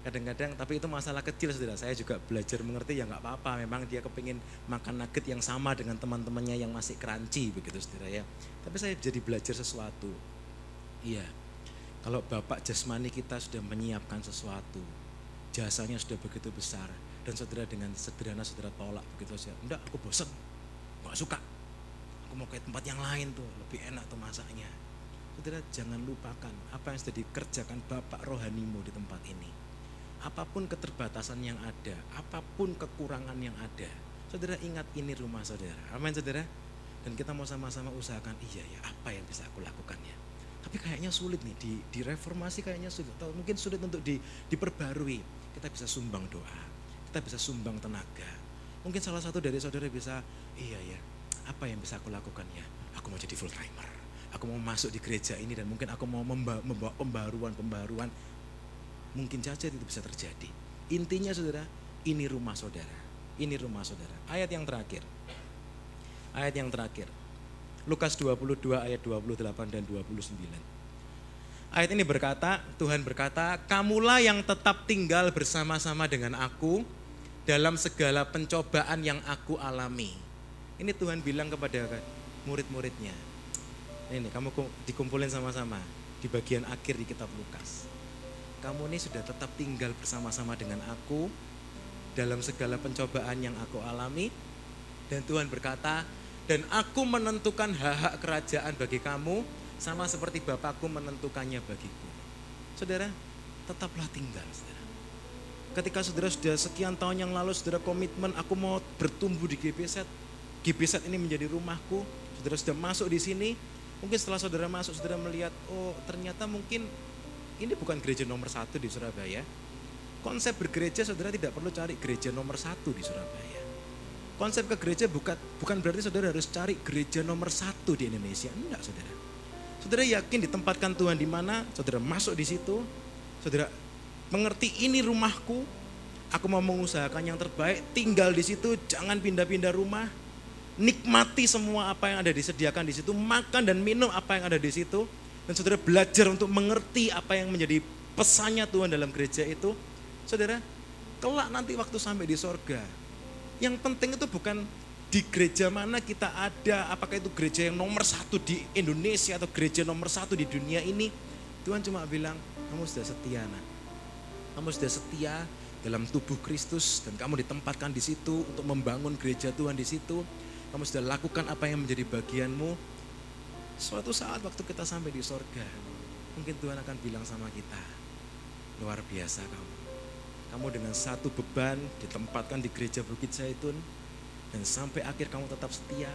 Speaker 1: kadang-kadang tapi itu masalah kecil saudara. Saya juga belajar mengerti ya nggak apa-apa. Memang dia kepingin makan nugget yang sama dengan teman-temannya yang masih crunchy begitu saudara ya. Tapi saya jadi belajar sesuatu. Iya. Kalau bapak jasmani kita sudah menyiapkan sesuatu jasanya sudah begitu besar dan saudara dengan sederhana saudara tolak begitu saja enggak aku bosan nggak suka. Aku mau ke tempat yang lain tuh lebih enak tuh masaknya. Saudara jangan lupakan apa yang sudah dikerjakan bapak rohanimu di tempat ini apa pun keterbatasan yang ada, apa pun kekurangan yang ada, saudara ingat ini rumah saudara. Amin saudara. Dan kita mau sama-sama usahakan, iya ya apa yang bisa aku lakukan ya. Tapi kayaknya sulit nih, di, reformasi kayaknya sulit, atau mungkin sulit untuk di, diperbarui. Kita bisa sumbang doa, kita bisa sumbang tenaga. Mungkin salah satu dari saudara bisa, iya ya, apa yang bisa aku lakukan ya? Aku mau jadi full timer. Aku mau masuk di gereja ini dan mungkin aku mau membawa pembaruan-pembaruan mungkin saja itu bisa terjadi. Intinya saudara, ini rumah saudara. Ini rumah saudara. Ayat yang terakhir. Ayat yang terakhir. Lukas 22 ayat 28 dan 29. Ayat ini berkata, Tuhan berkata, kamulah yang tetap tinggal bersama-sama dengan aku dalam segala pencobaan yang aku alami. Ini Tuhan bilang kepada murid-muridnya. Ini kamu dikumpulin sama-sama di bagian akhir di kitab Lukas kamu ini sudah tetap tinggal bersama-sama dengan aku dalam segala pencobaan yang aku alami. Dan Tuhan berkata, dan aku menentukan hak-hak kerajaan bagi kamu sama seperti Bapakku menentukannya bagiku. Saudara, tetaplah tinggal, saudara. Ketika saudara sudah sekian tahun yang lalu, saudara komitmen, aku mau bertumbuh di GBZ, GBZ ini menjadi rumahku, saudara sudah masuk di sini, mungkin setelah saudara masuk, saudara melihat, oh ternyata mungkin ini bukan gereja nomor satu di Surabaya. Konsep bergereja saudara tidak perlu cari gereja nomor satu di Surabaya. Konsep ke gereja bukan, bukan berarti saudara harus cari gereja nomor satu di Indonesia. Enggak saudara. Saudara yakin ditempatkan Tuhan di mana, saudara masuk di situ, saudara mengerti ini rumahku, aku mau mengusahakan yang terbaik, tinggal di situ, jangan pindah-pindah rumah, nikmati semua apa yang ada disediakan di situ, makan dan minum apa yang ada di situ, dan saudara belajar untuk mengerti apa yang menjadi pesannya Tuhan dalam gereja itu, saudara, kelak nanti waktu sampai di sorga, yang penting itu bukan di gereja mana kita ada, apakah itu gereja yang nomor satu di Indonesia atau gereja nomor satu di dunia ini, Tuhan cuma bilang, kamu sudah setia nak. Kamu sudah setia dalam tubuh Kristus dan kamu ditempatkan di situ untuk membangun gereja Tuhan di situ. Kamu sudah lakukan apa yang menjadi bagianmu Suatu saat waktu kita sampai di sorga, mungkin Tuhan akan bilang sama kita, luar biasa kamu. Kamu dengan satu beban ditempatkan di gereja Bukit Zaitun, dan sampai akhir kamu tetap setia.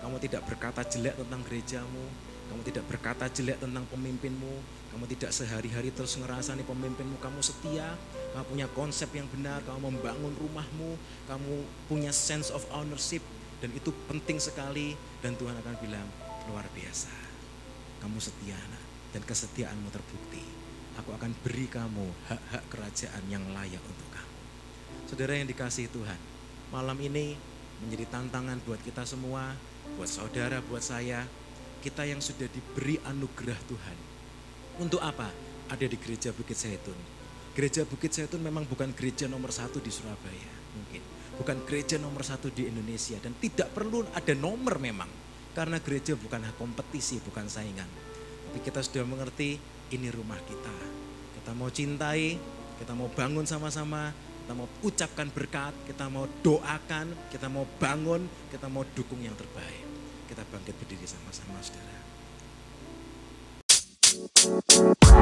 Speaker 1: Kamu tidak berkata jelek tentang gerejamu, kamu tidak berkata jelek tentang pemimpinmu, kamu tidak sehari-hari terus ngerasa nih pemimpinmu kamu setia, kamu punya konsep yang benar, kamu membangun rumahmu, kamu punya sense of ownership dan itu penting sekali dan Tuhan akan bilang luar biasa. Kamu setia anak dan kesetiaanmu terbukti. Aku akan beri kamu hak-hak kerajaan yang layak untuk kamu. Saudara yang dikasih Tuhan, malam ini menjadi tantangan buat kita semua, buat saudara, buat saya, kita yang sudah diberi anugerah Tuhan. Untuk apa? Ada di gereja Bukit Zaitun. Gereja Bukit Zaitun memang bukan gereja nomor satu di Surabaya, mungkin. Bukan gereja nomor satu di Indonesia dan tidak perlu ada nomor memang. Karena gereja bukan kompetisi, bukan saingan. Tapi kita sudah mengerti ini rumah kita. Kita mau cintai, kita mau bangun sama-sama, kita mau ucapkan berkat, kita mau doakan, kita mau bangun, kita mau dukung yang terbaik. Kita bangkit berdiri sama-sama saudara. You.